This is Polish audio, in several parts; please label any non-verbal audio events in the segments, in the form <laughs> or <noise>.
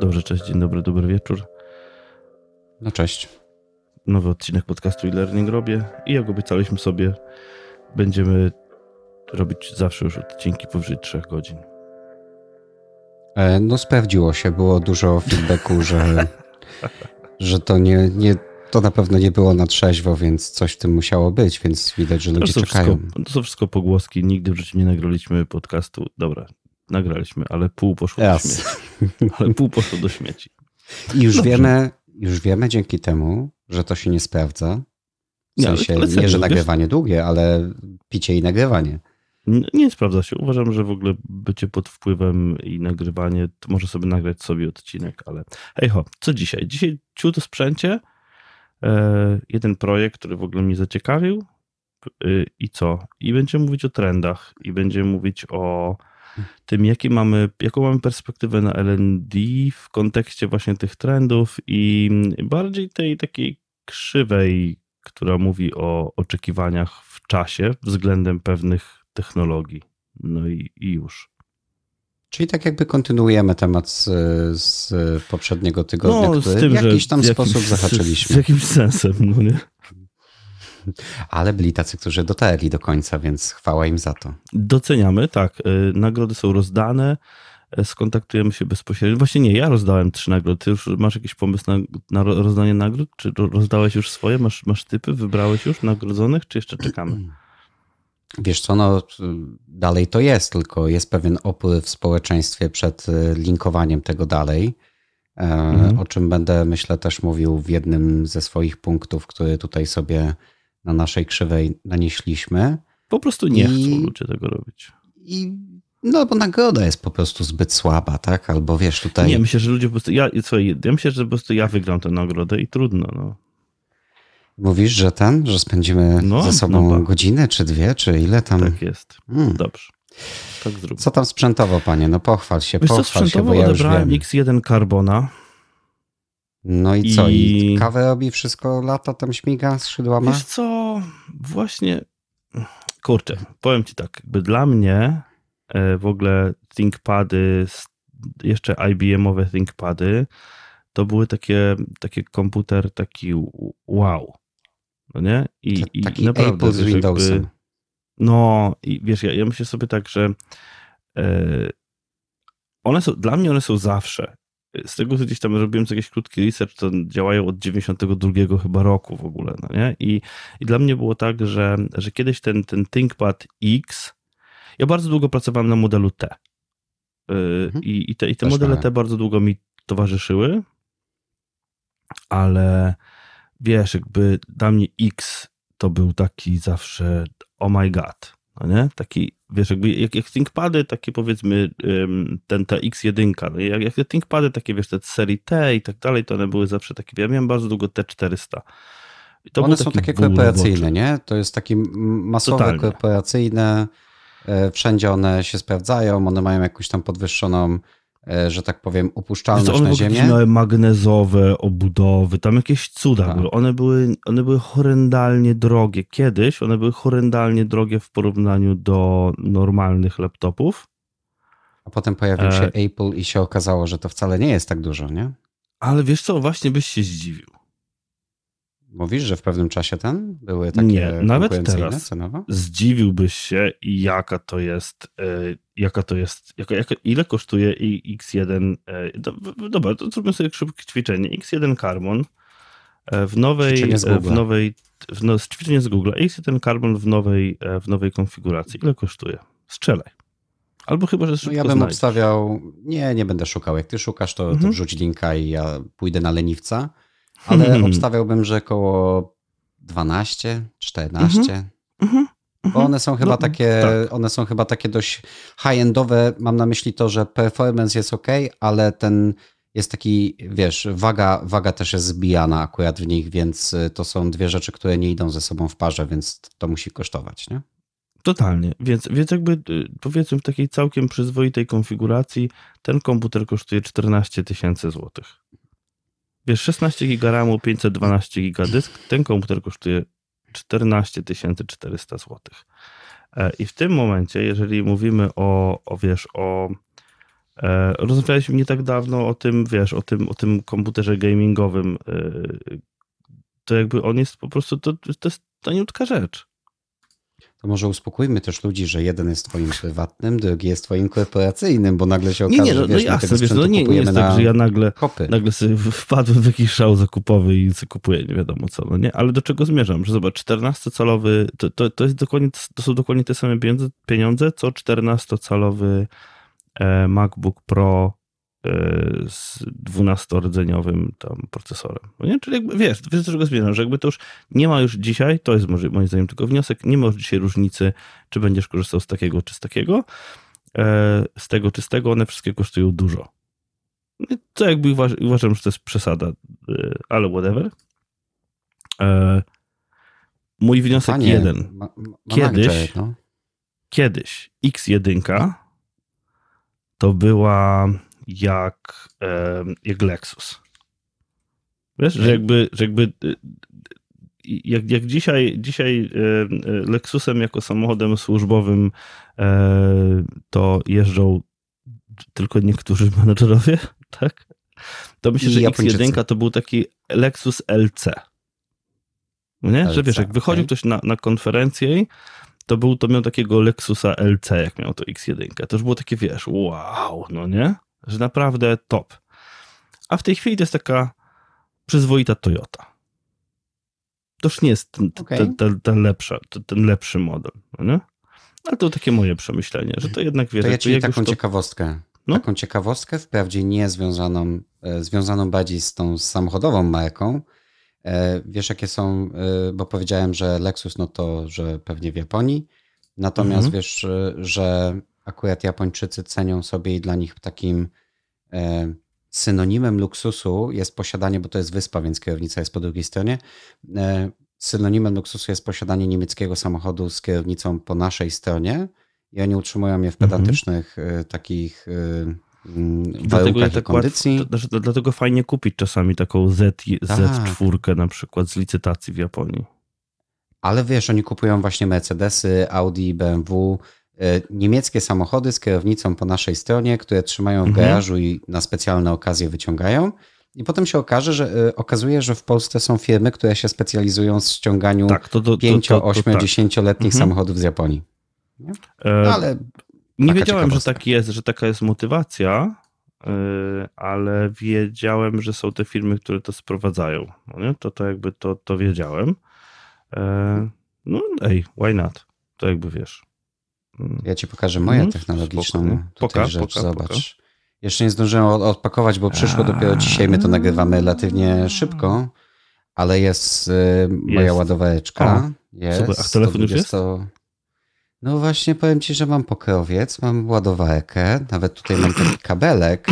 Dobrze, cześć, dzień dobry, dobry wieczór. No cześć. Nowy odcinek podcastu e-learning robię i jak obiecaliśmy sobie, będziemy robić zawsze już odcinki powyżej 3 godzin. E, no sprawdziło się, było dużo feedbacku, że, <laughs> że to nie, nie, to na pewno nie było na trzeźwo, więc coś w tym musiało być, więc widać, że ludzie to czekają. Wszystko, to są wszystko pogłoski, nigdy w życiu nie nagraliśmy podcastu. Dobra, nagraliśmy, ale pół poszło śmieci. <laughs> Ale pół poszło do śmieci. I już Dobrze. wiemy, już wiemy dzięki temu, że to się nie sprawdza. W sensie, nie, nie że nagrywanie wiesz? długie, ale picie i nagrywanie. Nie, nie, sprawdza się. Uważam, że w ogóle bycie pod wpływem i nagrywanie, to może sobie nagrać sobie odcinek, ale hej ho, co dzisiaj? Dzisiaj ciut o sprzęcie, e, jeden projekt, który w ogóle mnie zaciekawił e, i co? I będziemy mówić o trendach i będziemy mówić o tym, jakie mamy, jaką mamy perspektywę na LND w kontekście właśnie tych trendów i bardziej tej takiej krzywej, która mówi o oczekiwaniach w czasie względem pewnych technologii. No i, i już. Czyli tak jakby kontynuujemy temat z, z poprzedniego tygodnia, no, który w jakiś tam sposób zahaczyliśmy. Z, z jakimś sensem, no nie? Ale byli tacy, którzy dotarli do końca, więc chwała im za to. Doceniamy, tak. Y, nagrody są rozdane, y, skontaktujemy się bezpośrednio. Właśnie nie, ja rozdałem trzy nagrody. Ty już masz jakiś pomysł na, na rozdanie nagród? Czy rozdałeś już swoje? Masz, masz typy? Wybrałeś już nagrodzonych, czy jeszcze czekamy? <clears throat> Wiesz co, no dalej to jest, tylko jest pewien opór w społeczeństwie przed y, linkowaniem tego dalej, e, mhm. o czym będę myślę też mówił w jednym ze swoich punktów, który tutaj sobie na naszej krzywej nanieśliśmy. Po prostu nie I, chcą ludzie tego robić. I no, bo nagroda jest po prostu zbyt słaba, tak? Albo wiesz, tutaj. Nie, myślę, że ludzie po prostu. Ja, słuchaj, ja myślę, że po prostu ja wygram tę nagrodę i trudno. No. Mówisz, że ten, że spędzimy no, ze sobą no, godzinę, czy dwie, czy ile tam? Tak jest. Hmm. Dobrze. Tak zrób. Co tam sprzętowo, panie? No pochwal się, Wiesz, pochwal się, bo ja wiem. X1 Carbona. No i co? I... I kawę robi, wszystko lata tam śmiga skrzydłami? Wiesz co, właśnie, kurczę, powiem ci tak, jakby dla mnie e, w ogóle ThinkPady, jeszcze IBM-owe ThinkPady, to były takie, takie komputer taki wow. No nie? I, i taki naprawdę, Apple z Windowsem. Jakby, no i wiesz, ja, ja myślę sobie tak, że e, one są, dla mnie one są zawsze z tego, co gdzieś tam robiłem jakiś krótki research, to działają od 92 chyba roku w ogóle, no nie? I, i dla mnie było tak, że, że kiedyś ten, ten ThinkPad X, ja bardzo długo pracowałem na modelu T. Y, mhm. I, i te, i te modele T bardzo długo mi towarzyszyły, ale wiesz, jakby dla mnie X to był taki zawsze oh my god, no nie? Taki wiesz, jakby jak, jak ThinkPady, takie powiedzmy ten ta X1, no jak, jak te ThinkPady, takie wiesz, te serii T i tak dalej, to one były zawsze takie, ja miałem bardzo długo T400. one są takie korporacyjne, nie? To jest takie masowe, Totalnie. korporacyjne, e, wszędzie one się sprawdzają, one mają jakąś tam podwyższoną że tak powiem, upuszczalność na ziemię. Miały magnezowe obudowy, tam jakieś cuda tak. były. One były. One były horrendalnie drogie. Kiedyś one były horrendalnie drogie w porównaniu do normalnych laptopów. A potem pojawił się e... Apple i się okazało, że to wcale nie jest tak dużo, nie? Ale wiesz co, właśnie byś się zdziwił. Mówisz, że w pewnym czasie ten były takie Nie, nawet teraz cenowo? zdziwiłbyś się, jaka to jest, e, jaka to jest, jaka, jaka, ile kosztuje X1, e, dobra, to zróbmy sobie szybkie ćwiczenie, X1 Carbon e, w nowej, w nowej, w no, ćwiczenie z Google, X1 Carbon w nowej, w nowej konfiguracji, ile kosztuje? Strzelaj. Albo chyba, że no Ja bym znajdziesz. obstawiał, nie, nie będę szukał, jak ty szukasz, to, mhm. to wrzuć linka i ja pójdę na leniwca ale mhm. obstawiałbym, że około 12, 14. Mhm. Mhm. Bo one są chyba no, takie, tak. one są chyba takie dość high-endowe. Mam na myśli to, że performance jest ok, ale ten jest taki, wiesz, waga, waga też jest zbijana akurat w nich, więc y, to są dwie rzeczy, które nie idą ze sobą w parze, więc to musi kosztować, nie? Totalnie, więc, więc jakby y, powiedzmy w takiej całkiem przyzwoitej konfiguracji ten komputer kosztuje 14 tysięcy złotych. Wiesz, 16 giga RAMu, 512 giga dysk, ten komputer kosztuje 14 400 zł. I w tym momencie, jeżeli mówimy o, o wiesz, o E, rozmawialiśmy nie tak dawno o tym, wiesz, o tym, o tym komputerze gamingowym. E, to jakby on jest po prostu, to, to jest taniutka rzecz. To może uspokójmy też ludzi, że jeden jest twoim prywatnym, drugi jest twoim korporacyjnym, bo nagle się okaże, nie, nie, no, że wiesz, no jasne, wiesz, no nie, nie jest tak, że ja nagle, nagle sobie wpadłem w jakiś szał zakupowy i kupuję nie wiadomo co, no nie? Ale do czego zmierzam? Że zobacz, 14-calowy, to, to, to, jest dokładnie, to są dokładnie te same pieniądze, pieniądze co 14-calowy e, MacBook Pro z 12-rdzeniowym tam procesorem. No nie? Czyli jakby, wiesz, wiesz do czego zmierzam, że jakby to już nie ma już dzisiaj, to jest może moim zdaniem tylko wniosek, nie ma już dzisiaj różnicy, czy będziesz korzystał z takiego czy z takiego. E, z tego czy z tego, one wszystkie kosztują dużo. To jakby uważ, uważam, że to jest przesada, ale whatever. Mój wniosek Panie, jeden. Ma, ma kiedyś, no. kiedyś X1 to była jak, jak Lexus. Wiesz, że jakby, że jakby jak, jak dzisiaj, dzisiaj Lexusem jako samochodem służbowym e, to jeżdżą tylko niektórzy <laughs> menedżerowie, tak? To myślę, że X1 to był taki Lexus LC. Nie? LC, że wiesz, jak wychodził okay. ktoś na, na konferencję to był, to miał takiego Lexusa LC, jak miał to X1. To już było takie, wiesz, wow, no nie? Że naprawdę top. A w tej chwili to jest taka przyzwoita Toyota. To już nie jest ten, okay. ten, ten, ten, lepsza, ten lepszy model, no nie? Ale to takie moje przemyślenie, że to jednak, wiesz... To ja ci taką to... ciekawostkę. No? Taką ciekawostkę, wprawdzie nie związaną, e, związaną bardziej z tą samochodową marką, E, wiesz, jakie są, e, bo powiedziałem, że Lexus, no to, że pewnie w Japonii. Natomiast mhm. wiesz, że akurat Japończycy cenią sobie i dla nich takim synonimem luksusu jest posiadanie, bo to jest wyspa, więc kierownica jest po drugiej stronie. Synonimem luksusu jest posiadanie niemieckiego samochodu z kierownicą po naszej stronie i oni utrzymują je w mhm. pedantycznych mhm. takich Mm, dlatego tak kondycji. Łatwo, to, dlatego fajnie kupić czasami taką Z, Z4 tak. na przykład z licytacji w Japonii. Ale wiesz, oni kupują właśnie Mercedesy, Audi, BMW, e, niemieckie samochody z kierownicą po naszej stronie, które trzymają w mhm. garażu i na specjalne okazje wyciągają. I potem się okaże, że e, okazuje, że w Polsce są firmy, które się specjalizują w ściąganiu tak, 5, 8, tak. 10-letnich mhm. samochodów z Japonii. E, Ale nie wiedziałem, że tak jest, że taka jest motywacja, ale wiedziałem, że są te firmy, które to sprowadzają. No nie? To, to jakby to, to wiedziałem. E, no ej, why not? To jakby wiesz. Mm. Ja ci pokażę moją mhm, technologiczną tutaj rzecz, poka, zobacz. Poka. Jeszcze nie zdążyłem odpakować, bo przyszło dopiero dzisiaj, my to nagrywamy relatywnie szybko, ale jest y, moja jest. ładowareczka. Jest. Super. A telefon już jest? No właśnie powiem ci, że mam pokrowiec, mam ładowarkę, nawet tutaj mam taki kabelek,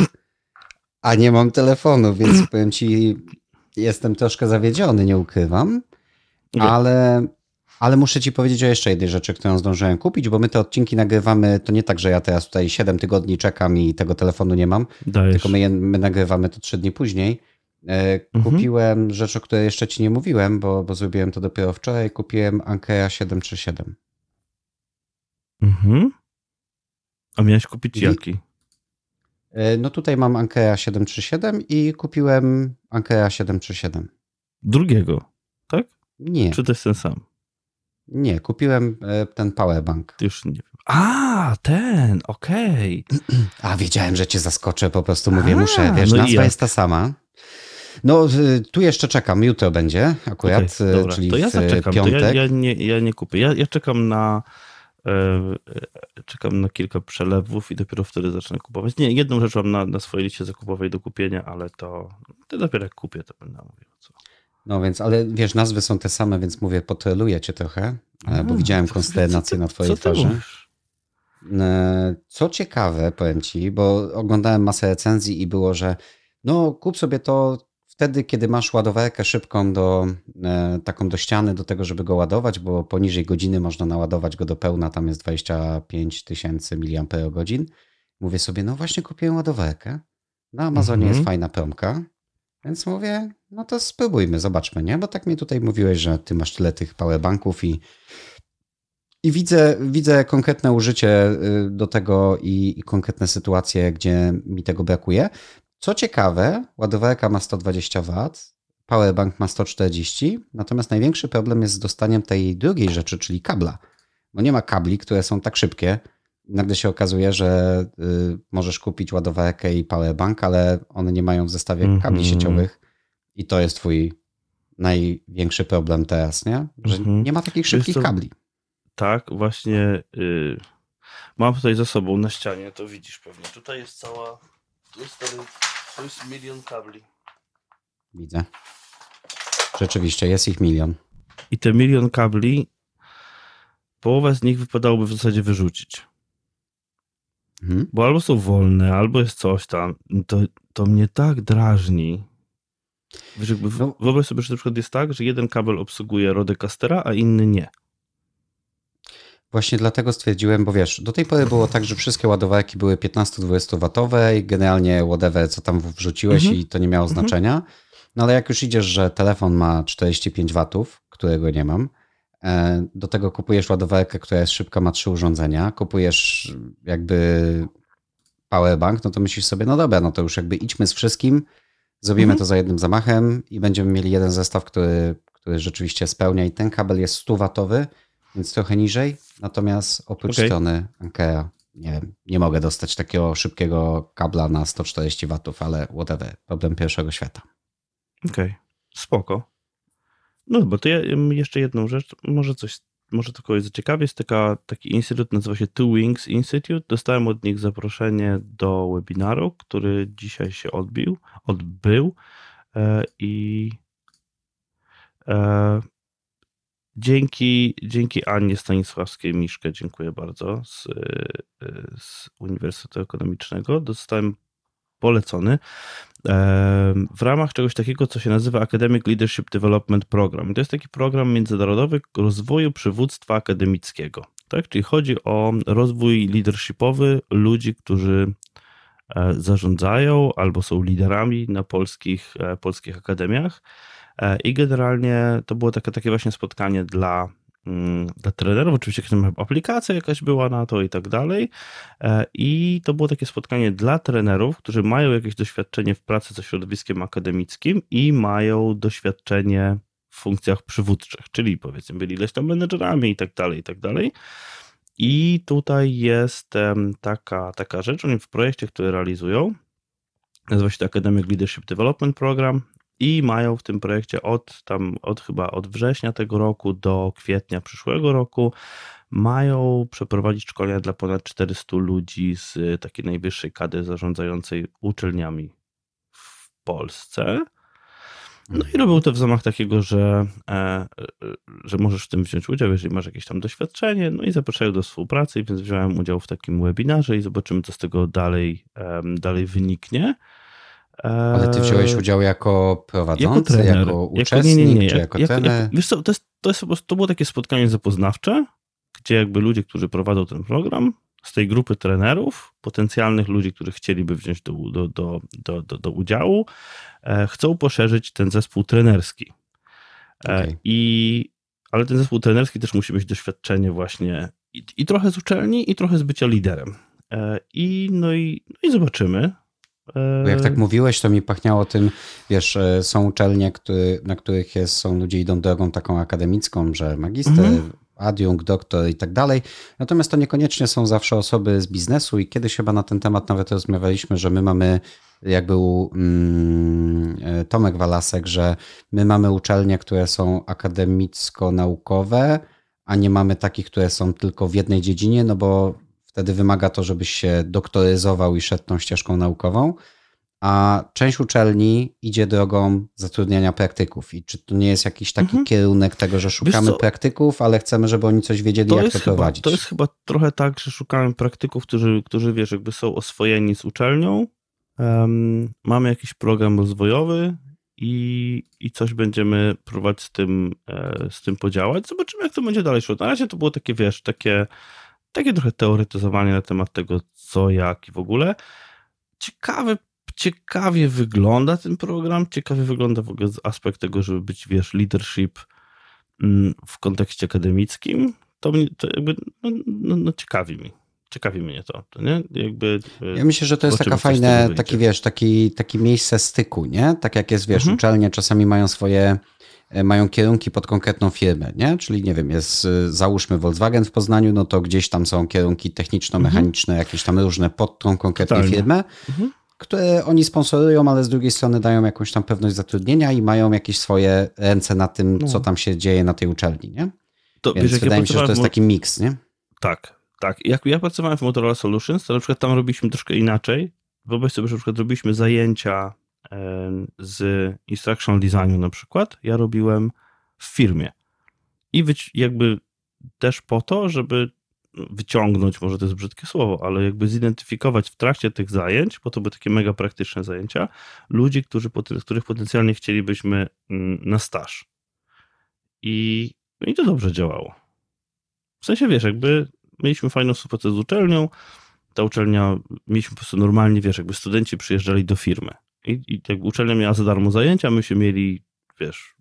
a nie mam telefonu, więc powiem ci, jestem troszkę zawiedziony, nie ukrywam, ale, ale muszę ci powiedzieć o jeszcze jednej rzeczy, którą zdążyłem kupić, bo my te odcinki nagrywamy, to nie tak, że ja teraz tutaj 7 tygodni czekam i tego telefonu nie mam, Dajesz. tylko my, my nagrywamy to 3 dni później. E, mhm. Kupiłem mhm. rzecz, o której jeszcze ci nie mówiłem, bo, bo zrobiłem to dopiero wczoraj, kupiłem Ankea 737. Mhm. A miałeś kupić I... jaki? E, no tutaj mam Ankea 737 i kupiłem Ankea 737. Drugiego, tak? Nie. Czy to jest ten sam? Nie, kupiłem e, ten powerbank. Już nie wiem. A, ten, okej. Okay. <clears throat> A, wiedziałem, że cię zaskoczę, po prostu mówię, A, muszę, wiesz, no nazwa jest ta sama. No, tu jeszcze czekam, jutro będzie akurat, okay, dobra. czyli to ja zaczekam, piątek. To ja, ja, nie, ja nie kupię. Ja, ja czekam na E, e, czekam na kilka przelewów i dopiero wtedy zacznę kupować. Nie, jedną rzecz mam na, na swojej liście zakupowej do kupienia, ale to, to dopiero jak kupię, to będę mówił. Co. No więc, ale wiesz, nazwy są te same, więc mówię, potreluję cię trochę, e, A, bo widziałem konsternację na twojej co twarzy. Co ciekawe, powiem ci, bo oglądałem masę recenzji i było, że no kup sobie to, wtedy, kiedy masz ładowarkę szybką do, e, taką do ściany, do tego, żeby go ładować, bo poniżej godziny można naładować go do pełna, tam jest 25 tysięcy mAh. Mówię sobie, no właśnie kupiłem ładowarkę. Na Amazonie jest mhm. fajna promka, więc mówię, no to spróbujmy, zobaczmy, nie? Bo tak mi tutaj mówiłeś, że ty masz tyle tych powerbanków i I widzę, widzę konkretne użycie y, do tego i, i konkretne sytuacje, gdzie mi tego brakuje. Co ciekawe, ładowarka ma 120 W, powerbank ma 140, natomiast największy problem jest z dostaniem tej drugiej rzeczy, czyli kabla. Bo nie ma kabli, które są tak szybkie. Nagle się okazuje, że y, możesz kupić ładowarkę i powerbank, ale one nie mają w zestawie mm -hmm. kabli sieciowych i to jest twój największy problem teraz, nie? Że -hmm. nie ma takich szybkich to, kabli. Tak, właśnie y, mam tutaj za sobą na ścianie, to widzisz pewnie. Tutaj jest cała, tu jest, to jest milion kabli. Widzę. Rzeczywiście, jest ich milion. I te milion kabli, połowę z nich wypadałoby w zasadzie wyrzucić. Mhm. Bo albo są wolne, albo jest coś tam. To, to mnie tak drażni. Wiesz, jakby no. Wyobraź sobie, że na przykład jest tak, że jeden kabel obsługuje Rodecastera, a inny nie. Właśnie dlatego stwierdziłem, bo wiesz, do tej pory było tak, że wszystkie ładowarki były 15-20 watowe i generalnie whatever, co tam wrzuciłeś mhm. i to nie miało mhm. znaczenia. No ale jak już idziesz, że telefon ma 45 watów, którego nie mam, e, do tego kupujesz ładowarkę, która jest szybka, ma trzy urządzenia, kupujesz jakby powerbank, no to myślisz sobie, no dobra, no to już jakby idźmy z wszystkim, zrobimy mhm. to za jednym zamachem i będziemy mieli jeden zestaw, który, który rzeczywiście spełnia i ten kabel jest 100 watowy, więc trochę niżej, natomiast oprócz okay. strony Ankea nie wiem, nie mogę dostać takiego szybkiego kabla na 140 watów, ale whatever, problem pierwszego świata. Okej, okay. spoko. No bo to ja jeszcze jedną rzecz, może coś, może to kogoś zaciekawi, jest taka, taki instytut, nazywa się Two Wings Institute. Dostałem od nich zaproszenie do webinaru, który dzisiaj się odbił, odbył e, i e, dzięki, dzięki Annie Stanisławskiej-Miszkę, dziękuję bardzo, z, e, z Uniwersytetu Ekonomicznego, dostałem polecony w ramach czegoś takiego, co się nazywa Academic Leadership Development Program. To jest taki program międzynarodowy rozwoju przywództwa akademickiego. Tak? Czyli chodzi o rozwój leadershipowy ludzi, którzy e, zarządzają albo są liderami na polskich, e, polskich akademiach. E, I generalnie to było takie, takie właśnie spotkanie dla dla trenerów. Oczywiście aplikacja jakaś była na to i tak dalej. E, I to było takie spotkanie dla trenerów, którzy mają jakieś doświadczenie w pracy ze środowiskiem akademickim i mają doświadczenie w funkcjach przywódczych, czyli powiedzmy byli ileś tam menedżerami i tak dalej, i tak dalej. I tutaj jest taka, taka rzecz, oni w projekcie, który realizują, nazywa się to Academic Leadership Development Program i mają w tym projekcie od tam, od chyba od września tego roku do kwietnia przyszłego roku mają przeprowadzić szkolenia dla ponad 400 ludzi z takiej najwyższej kadry zarządzającej uczelniami w Polsce. No i robią to w zamach takiego, że, e, że możesz w tym wziąć udział, jeżeli masz jakieś tam doświadczenie, no i zapraszają do współpracy, więc wziąłem udział w takim webinarze i zobaczymy, co z tego dalej, dalej wyniknie. Ale ty wziąłeś udział jako prowadzący, jako, trener, jako uczestnik, jako, nie, nie, nie, czy jako jak, trener? Jak, wiesz co, to, jest, to, jest to było takie spotkanie zapoznawcze, gdzie jakby ludzie, którzy prowadzą ten program, z tej grupy trenerów, potencjalnych ludzi, których chcieliby wziąć do, do, do, do, do, do udziału, e, chcą poszerzyć ten zespół trenerski. E, okay. I, ale ten zespół trenerski też musi mieć doświadczenie właśnie i, i trochę z uczelni, i trochę z bycia liderem. E, I no i, no i zobaczymy, bo jak tak mówiłeś, to mi pachniało tym, wiesz, e, są uczelnie, który, na których jest, są ludzie idą drogą taką akademicką, że magister, mhm. adiunkt, doktor i tak dalej. Natomiast to niekoniecznie są zawsze osoby z biznesu i kiedyś chyba na ten temat nawet rozmawialiśmy, że my mamy, jak był mm, e, Tomek Walasek, że my mamy uczelnie, które są akademicko-naukowe, a nie mamy takich, które są tylko w jednej dziedzinie, no bo Wtedy wymaga to, żebyś się doktoryzował i szedł tą ścieżką naukową, a część uczelni idzie drogą zatrudniania praktyków. I czy to nie jest jakiś taki mhm. kierunek tego, że szukamy praktyków, ale chcemy, żeby oni coś wiedzieli, to jak to chyba, prowadzić? To jest chyba trochę tak, że szukamy praktyków, którzy, którzy wiesz, jakby są oswojeni z uczelnią. Um, mamy jakiś program rozwojowy i, i coś będziemy próbować z tym, e, z tym podziałać. Zobaczymy, jak to będzie dalej szło. Na razie to było takie, wiesz, takie takie trochę teoretyzowanie na temat tego, co, jak i w ogóle. Ciekawe, ciekawie wygląda ten program, ciekawie wygląda w ogóle aspekt tego, żeby być, wiesz, leadership mm, w kontekście akademickim. to, mnie, to jakby no, no, no, ciekawi mi. Ciekawi mnie to, nie? Jakby, e, ja myślę, że to jest taka fajne, taki wiesz, taki, taki miejsce styku, nie? Tak jak jest, wiesz, mhm. uczelnie czasami mają swoje mają kierunki pod konkretną firmę, nie? Czyli nie wiem, jest e, załóżmy Volkswagen w Poznaniu, no to gdzieś tam są kierunki techniczno-mechaniczne, mhm. jakieś tam różne pod tą konkretną Totalnie. firmę, mhm. które oni sponsorują, ale z drugiej strony dają jakąś tam pewność zatrudnienia i mają jakieś swoje ręce na tym, no. co tam się dzieje na tej uczelni, nie? To, Więc wiesz, wydaje mi się, że to jest taki miks, nie? Tak, tak. Jak ja pracowałem w Motorola Solutions, to na przykład tam robiliśmy troszkę inaczej. Wyobraź sobie, że na przykład robiliśmy zajęcia z instructional designu na przykład, ja robiłem w firmie. I jakby też po to, żeby wyciągnąć, może to jest brzydkie słowo, ale jakby zidentyfikować w trakcie tych zajęć, bo to były takie mega praktyczne zajęcia, ludzi, którzy, których potencjalnie chcielibyśmy mm, na staż. I, I to dobrze działało. W sensie, wiesz, jakby mieliśmy fajną współpracę z uczelnią, ta uczelnia, mieliśmy po prostu normalnie, wiesz, jakby studenci przyjeżdżali do firmy. I, i jakby uczelnia miała za darmo zajęcia, my się mieli, wiesz...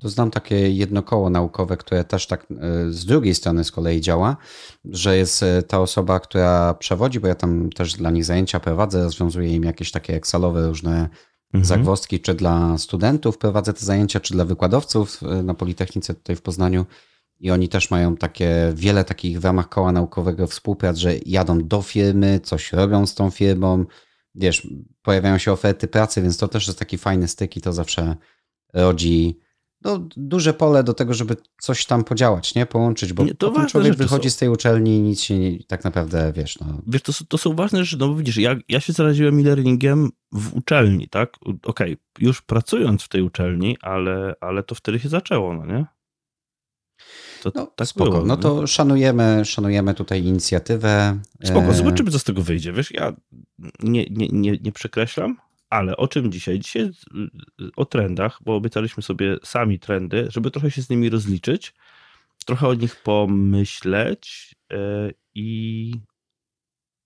To znam takie jedno koło naukowe, które też tak e, z drugiej strony z kolei działa, że jest e, ta osoba, która przewodzi, bo ja tam też dla nich zajęcia prowadzę, rozwiązuję im jakieś takie Excelowe różne mhm. zagwozdki, czy dla studentów prowadzę te zajęcia, czy dla wykładowców e, na Politechnice tutaj w Poznaniu. I oni też mają takie, wiele takich w ramach koła naukowego współprac, że jadą do firmy, coś robią z tą firmą, wiesz, pojawiają się oferty pracy, więc to też jest taki fajny styk i to zawsze rodzi no, duże pole do tego, żeby coś tam podziałać, nie? Połączyć, bo nie, to człowiek wychodzi są. z tej uczelni i nic się nie, tak naprawdę, wiesz, no. Wiesz, to, to są ważne rzeczy, no bo widzisz, ja, ja się zaraziłem e-learningiem w uczelni, tak? Okej, okay, już pracując w tej uczelni, ale, ale to wtedy się zaczęło, no nie? To no, tak spoko. Było, no to szanujemy, szanujemy tutaj inicjatywę. Spoko, e, zobaczymy, co z tego wyjdzie. Wiesz, ja nie, nie, nie, nie przekreślam, ale o czym dzisiaj? Dzisiaj o trendach, bo obiecaliśmy sobie sami trendy, żeby trochę się z nimi rozliczyć, trochę o nich pomyśleć e, i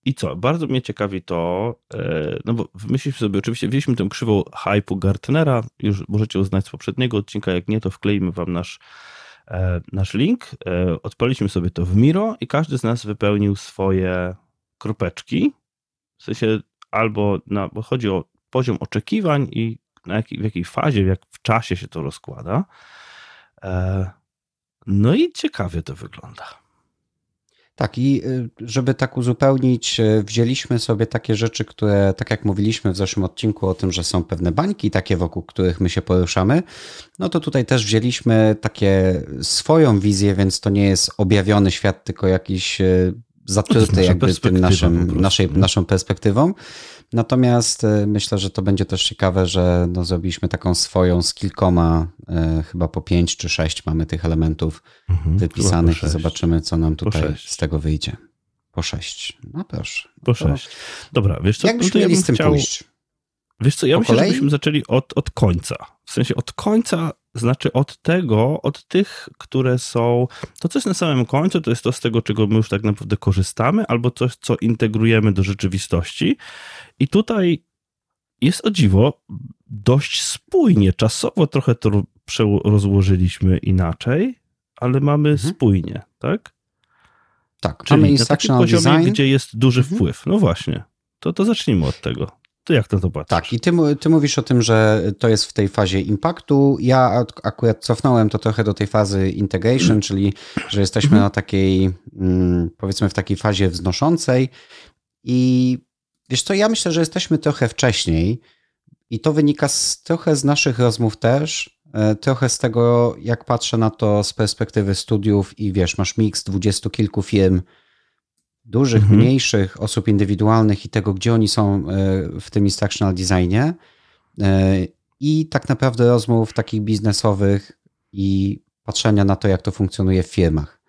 i co? Bardzo mnie ciekawi to, e, no bo wymyśliliśmy sobie, oczywiście wzięliśmy tę krzywą hype'u Gartnera, już możecie uznać z poprzedniego odcinka, jak nie, to wkleimy wam nasz E, nasz link, odpaliśmy sobie to w Miro i każdy z nas wypełnił swoje kropeczki. W sensie albo na, bo chodzi o poziom oczekiwań i na jaki, w jakiej fazie, jak w czasie się to rozkłada. E, no i ciekawie to wygląda. Tak, i y, żeby tak uzupełnić, y, wzięliśmy sobie takie rzeczy, które, tak jak mówiliśmy w zeszłym odcinku o tym, że są pewne bańki takie, wokół których my się poruszamy, no to tutaj też wzięliśmy takie swoją wizję, więc to nie jest objawiony świat, tylko jakiś zatruty jakby tym naszym, naszej, naszą perspektywą. Natomiast e, myślę, że to będzie też ciekawe, że no, zrobiliśmy taką swoją z kilkoma, e, chyba po pięć czy sześć mamy tych elementów mhm, wypisanych i zobaczymy, co nam tutaj z tego wyjdzie. Po sześć. No proszę. Po sześć. Dobra, wiesz co? Jakbyśmy no mieli ja z tym chciał... pójść? Wiesz co, ja po myślę, kolei? żebyśmy zaczęli od, od końca. W sensie od końca, znaczy od tego, od tych, które są. To, co jest na samym końcu, to jest to z tego, czego my już tak naprawdę korzystamy, albo coś, co integrujemy do rzeczywistości. I tutaj jest o dziwo dość spójnie. Czasowo trochę to rozłożyliśmy inaczej, ale mamy mhm. spójnie, tak? Tak, Czyli mamy na takim poziomie, design. gdzie jest duży mhm. wpływ. No właśnie, to, to zacznijmy od tego. To jak to patrzysz? Tak, i ty, ty mówisz o tym, że to jest w tej fazie impaktu. Ja akurat cofnąłem to trochę do tej fazy integration, <clears throat> czyli że jesteśmy mm. na takiej, mm, powiedzmy, w takiej fazie wznoszącej. I wiesz co, ja myślę, że jesteśmy trochę wcześniej i to wynika z, trochę z naszych rozmów też, e, trochę z tego, jak patrzę na to z perspektywy studiów i wiesz, masz miks dwudziestu kilku firm, dużych, mhm. mniejszych, osób indywidualnych i tego, gdzie oni są e, w tym instructional designie e, i tak naprawdę rozmów takich biznesowych i patrzenia na to, jak to funkcjonuje w firmach.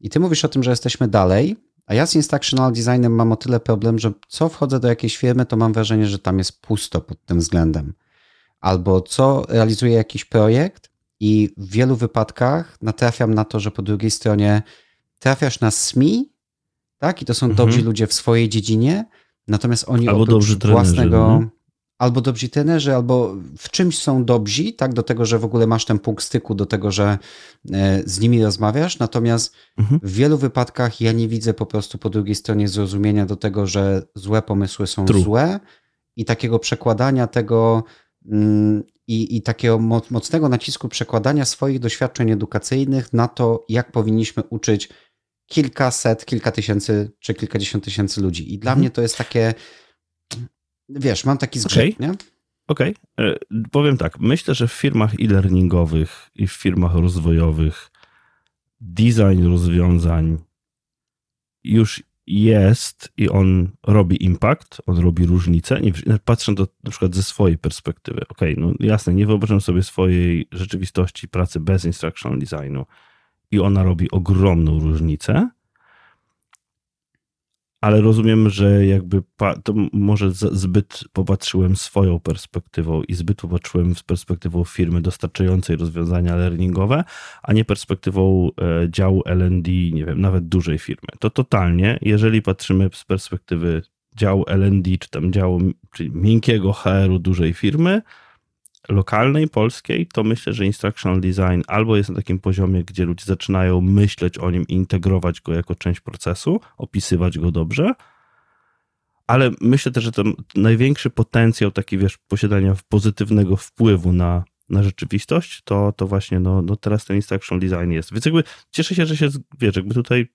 I ty mówisz o tym, że jesteśmy dalej, a ja z instructional designem mam o tyle problem, że co wchodzę do jakiejś firmy, to mam wrażenie, że tam jest pusto pod tym względem. Albo co realizuję jakiś projekt i w wielu wypadkach natrafiam na to, że po drugiej stronie trafiasz na SMI, tak? I to są mhm. dobrzy ludzie w swojej dziedzinie, natomiast oni Albo oprócz własnego, albo dobrzy trenerzy, albo w czymś są dobrzy, tak, do tego, że w ogóle masz ten punkt styku, do tego, że e, z nimi rozmawiasz, natomiast mhm. w wielu wypadkach ja nie widzę po prostu po drugiej stronie zrozumienia do tego, że złe pomysły są True. złe i takiego przekładania tego mm, i, i takiego mocnego nacisku przekładania swoich doświadczeń edukacyjnych na to, jak powinniśmy uczyć kilkaset, kilka tysięcy czy kilkadziesiąt tysięcy ludzi. I dla mhm. mnie to jest takie, wiesz, mam taki zgrzyt, okay. nie? Okej, okay. E, powiem tak. Myślę, że w firmach e-learningowych i w firmach rozwojowych design rozwiązań już jest i on robi impact, on robi różnicę. Nie, patrzę to na przykład ze swojej perspektywy. Okej, okay, no jasne, nie wyobrażam sobie swojej rzeczywistości pracy bez instructional designu i ona robi ogromną różnicę, ale rozumiem, że jakby to może zbyt popatrzyłem swoją perspektywą i zbyt popatrzyłem z perspektywą firmy dostarczającej rozwiązania learningowe, a nie perspektywą e, działu L&D, nie wiem, nawet dużej firmy. To totalnie, jeżeli patrzymy z perspektywy działu L&D, czy tam działu czy miękkiego HR-u dużej firmy, lokalnej, polskiej, to myślę, że instructional design albo jest na takim poziomie, gdzie ludzie zaczynają myśleć o nim i integrować go jako część procesu, opisywać go dobrze, ale myślę też, że to największy potencjał taki, wiesz, posiadania pozytywnego wpływu na, na rzeczywistość, to, to właśnie, no, no teraz ten instructional design jest. Więc jakby cieszę się, że się, wiesz, jakby tutaj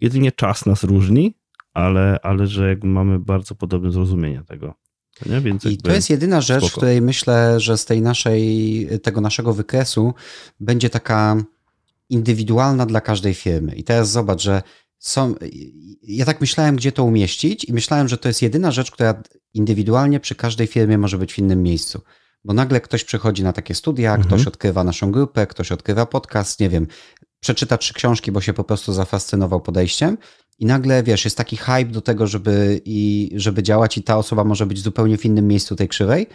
jedynie czas nas różni, ale, ale że jakby mamy bardzo podobne zrozumienie tego. Nie? Więc I to jest jedyna rzecz, spoko. w której myślę, że z tej naszej, tego naszego wykresu będzie taka indywidualna dla każdej firmy. I teraz zobacz, że są. Ja tak myślałem, gdzie to umieścić, i myślałem, że to jest jedyna rzecz, która indywidualnie przy każdej firmie może być w innym miejscu. Bo nagle ktoś przychodzi na takie studia, mhm. ktoś odkrywa naszą grupę, ktoś odkrywa podcast, nie wiem, przeczyta trzy książki, bo się po prostu zafascynował podejściem i nagle, wiesz, jest taki hype do tego, żeby, i, żeby działać i ta osoba może być zupełnie w innym miejscu tej krzywej.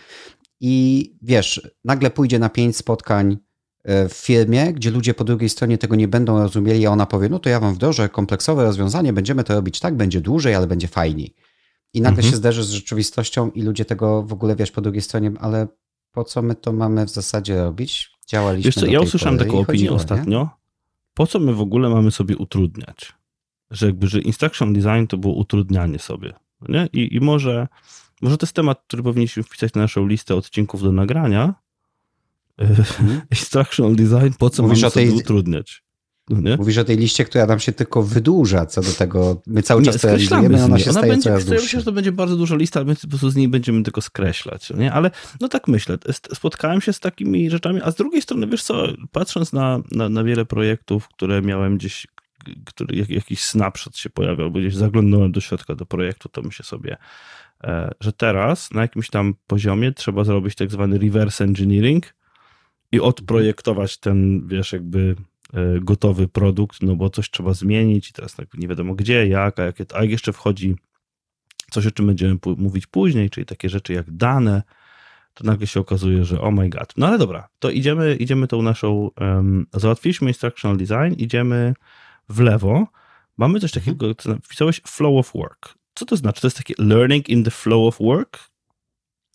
I wiesz, nagle pójdzie na pięć spotkań e, w firmie, gdzie ludzie po drugiej stronie tego nie będą rozumieli, a ona powie, no to ja wam wdrożę kompleksowe rozwiązanie, będziemy to robić tak, będzie dłużej, ale będzie fajniej. I nagle mhm. się zderzy z rzeczywistością i ludzie tego w ogóle, wiesz, po drugiej stronie, ale po co my to mamy w zasadzie robić? Działaliśmy Wiesz co, ja usłyszałem taką opinię ostatnio. Nie? Po co my w ogóle mamy sobie utrudniać? Że jakby, że instruction design to było utrudnianie sobie. Nie? I, I może, może to jest temat, który powinniśmy wpisać na naszą listę odcinków do nagrania. Mm. <laughs> instructional design, po co Mówisz mamy sobie tej... utrudniać? No? Mówisz o tej liście, która nam się tylko wydłuża co do tego. My cały czas to realizujemy, ona się ona staje będzie, coraz dłuższa. Myślę, że to będzie bardzo duża lista, ale my po prostu z niej będziemy tylko skreślać. Nie? Ale no tak myślę, spotkałem się z takimi rzeczami, a z drugiej strony, wiesz co, patrząc na, na, na wiele projektów, które miałem gdzieś który, jak, jakiś snapshot się pojawiał, gdzieś zaglądnąłem do środka do projektu, to myślę sobie, e, że teraz na jakimś tam poziomie trzeba zrobić tak zwany reverse engineering i odprojektować ten, wiesz, jakby e, gotowy produkt, no bo coś trzeba zmienić i teraz tak nie wiadomo gdzie, jak, a, jakie, a jeszcze wchodzi coś, o czym będziemy mówić później, czyli takie rzeczy jak dane, to nagle się okazuje, że oh my god. No ale dobra, to idziemy, idziemy tą naszą, um, załatwiliśmy instructional design, idziemy w lewo mamy coś takiego, mhm. co napisałeś flow of work. Co to znaczy? To jest takie learning in the flow of work?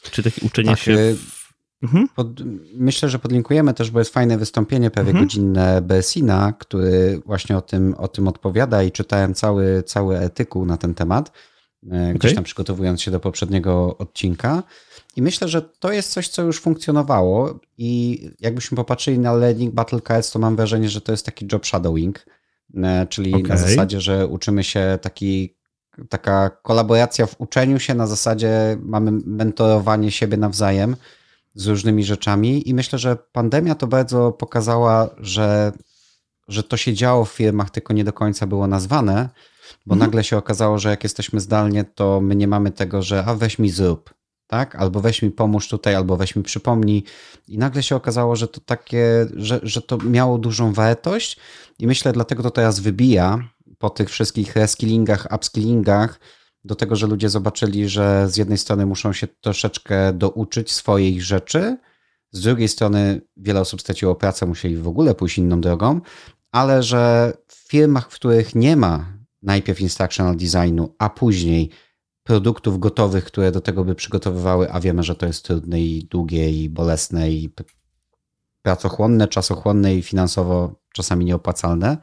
Czy takie uczenie tak, się... Y, w... Mhm. Pod, myślę, że podlinkujemy też, bo jest fajne wystąpienie, prawie mhm. godzinne Besina, który właśnie o tym, o tym odpowiada i czytałem cały, cały artykuł na ten temat, y, gdzieś okay. tam przygotowując się do poprzedniego odcinka. I myślę, że to jest coś, co już funkcjonowało i jakbyśmy popatrzyli na Learning Battle Cards, to mam wrażenie, że to jest taki job shadowing, E, czyli okay. na zasadzie, że uczymy się taki, taka kolaboracja w uczeniu się, na zasadzie mamy mentorowanie siebie nawzajem z różnymi rzeczami i myślę, że pandemia to bardzo pokazała, że, że to się działo w firmach, tylko nie do końca było nazwane, bo mhm. nagle się okazało, że jak jesteśmy zdalnie, to my nie mamy tego, że a weź mi zrób, tak? Albo weź mi pomóż tutaj, albo weź mi przypomnij. I nagle się okazało, że to takie, że, że to miało dużą wartość i myślę, dlatego to teraz wybija po tych wszystkich reskillingach, upskillingach, do tego, że ludzie zobaczyli, że z jednej strony muszą się troszeczkę douczyć swoich rzeczy, z drugiej strony wiele osób straciło pracę, musieli w ogóle pójść inną drogą, ale że w firmach, w których nie ma najpierw instructional designu, a później produktów gotowych, które do tego by przygotowywały, a wiemy, że to jest trudne i długie i bolesne i pracochłonne, czasochłonne i finansowo czasami nieopłacalne,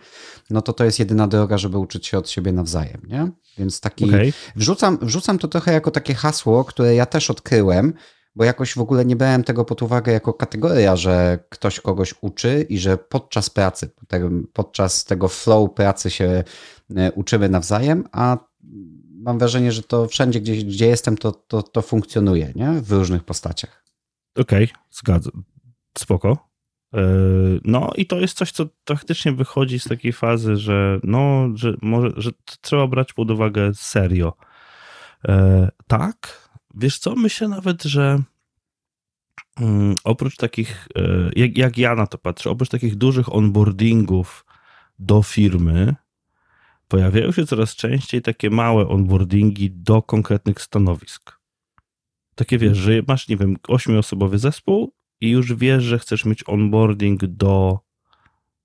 no to to jest jedyna droga, żeby uczyć się od siebie nawzajem, nie? Więc taki, okay. wrzucam, wrzucam to trochę jako takie hasło, które ja też odkryłem, bo jakoś w ogóle nie brałem tego pod uwagę jako kategoria, że ktoś kogoś uczy i że podczas pracy, podczas tego flow pracy się e, uczymy nawzajem, a mam wrażenie, że to wszędzie, gdzie, gdzie jestem, to, to, to funkcjonuje, nie? W różnych postaciach. Okej, okay, zgadzam. Spoko. E, no i to jest coś, co faktycznie wychodzi z takiej fazy, że no, że może, że trzeba brać pod uwagę serio. E, tak, wiesz co, myślę nawet, że mm, oprócz takich, e, jak, jak ja na to patrzę, oprócz takich dużych onboardingów do firmy, pojawiają się coraz częściej takie małe onboardingi do konkretnych stanowisk. Takie wiesz, że masz, nie wiem, ośmioosobowy zespół i już wiesz, że chcesz mieć onboarding do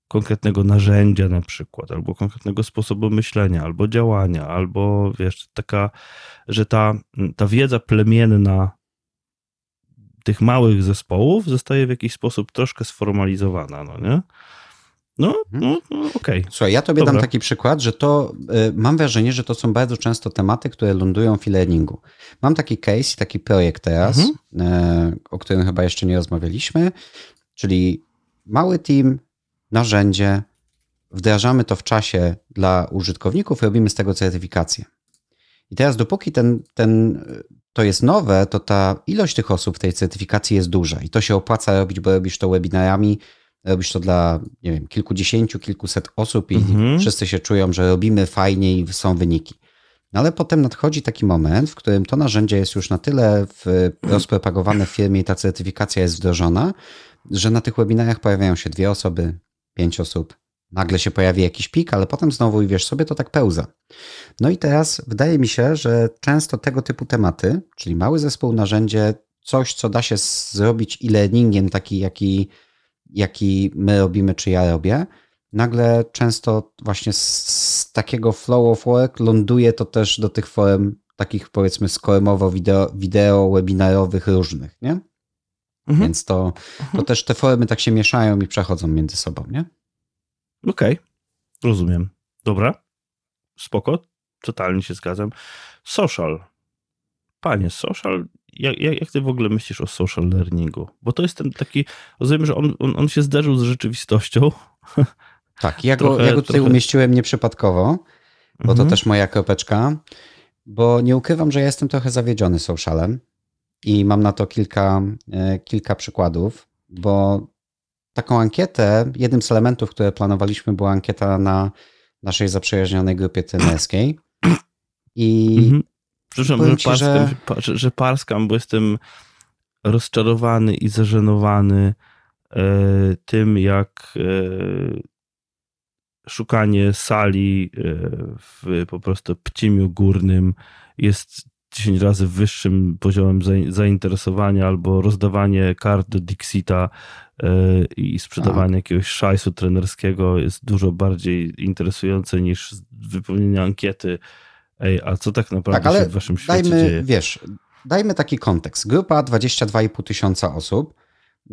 konkretnego narzędzia na przykład, albo konkretnego sposobu myślenia, albo działania, albo wiesz, taka, że ta, ta wiedza plemienna tych małych zespołów zostaje w jakiś sposób troszkę sformalizowana, no nie? No, mhm. no, no okej. Okay. Słuchaj, ja tobie Dobra. dam taki przykład, że to y, mam wrażenie, że to są bardzo często tematy, które lądują w e-learningu. Mam taki case, taki projekt teraz, mhm. y, o którym chyba jeszcze nie rozmawialiśmy, czyli mały team, narzędzie, wdrażamy to w czasie dla użytkowników, robimy z tego certyfikację. I teraz dopóki ten, ten, to jest nowe, to ta ilość tych osób w tej certyfikacji jest duża i to się opłaca robić, bo robisz to webinarami, robisz to dla, nie wiem, kilkudziesięciu, kilkuset osób i mhm. wszyscy się czują, że robimy fajnie i są wyniki. No ale potem nadchodzi taki moment, w którym to narzędzie jest już na tyle w, <clears throat> rozpropagowane w firmie i ta certyfikacja jest wdrożona, że na tych webinariach pojawiają się dwie osoby, pięć osób. Nagle się pojawi jakiś pik, ale potem znowu i wiesz sobie, to tak pełza. No i teraz wydaje mi się, że często tego typu tematy, czyli mały zespół, narzędzie, coś, co da się zrobić e-learningiem, taki jaki jaki my robimy, czy ja robię, nagle często właśnie z, z takiego flow of work ląduje to też do tych form takich powiedzmy skoremowo wideo, wideo webinarowych różnych, nie? Mhm. Więc to, to mhm. też te formy tak się mieszają i przechodzą między sobą, nie? Okej, okay. rozumiem. Dobra, spoko, totalnie się zgadzam. Social. Panie, social jak, jak, ty w ogóle myślisz o social learningu? Bo to jest ten taki, rozumiem, że on, on, on się zderzył z rzeczywistością. <laughs> Tak, ja go, ja go tutaj trochę... umieściłem nieprzypadkowo, bo mhm. to też moja kropeczka, bo nie ukrywam, że ja jestem trochę zawiedziony socialem i mam na to kilka, e, kilka przykładów, bo taką ankietę, jednym z elementów, które planowaliśmy, była ankieta na naszej zaprzyjaźnionej grupie trenerskiej. I mhm. Przepraszam, że, ci, parskam, że... że parskam, bo jestem rozczarowany i zażenowany e, tym, jak e, szukanie sali e, w po prostu pcimiu górnym jest 10 razy wyższym poziomem zainteresowania albo rozdawanie kart do Dixita e, i sprzedawanie A. jakiegoś szajsu trenerskiego jest dużo bardziej interesujące niż wypełnienie ankiety Ej, a co tak naprawdę tak, ale się w waszym świecie dajmy, dzieje? Wiesz, dajmy taki kontekst. Grupa 22,5 tysiąca osób.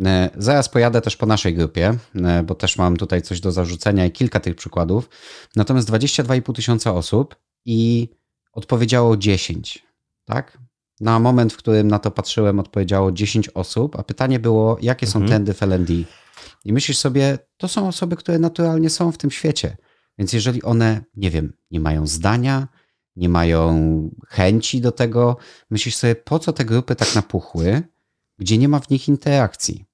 E, zaraz pojadę też po naszej grupie, e, bo też mam tutaj coś do zarzucenia i kilka tych przykładów. Natomiast 22,5 tysiąca osób i odpowiedziało 10, tak? Na moment, w którym na to patrzyłem, odpowiedziało 10 osób, a pytanie było, jakie są mhm. trendy w LND? I myślisz sobie, to są osoby, które naturalnie są w tym świecie. Więc jeżeli one, nie wiem, nie mają zdania, nie mają chęci do tego. Myślisz sobie, po co te grupy tak napuchły, gdzie nie ma w nich interakcji.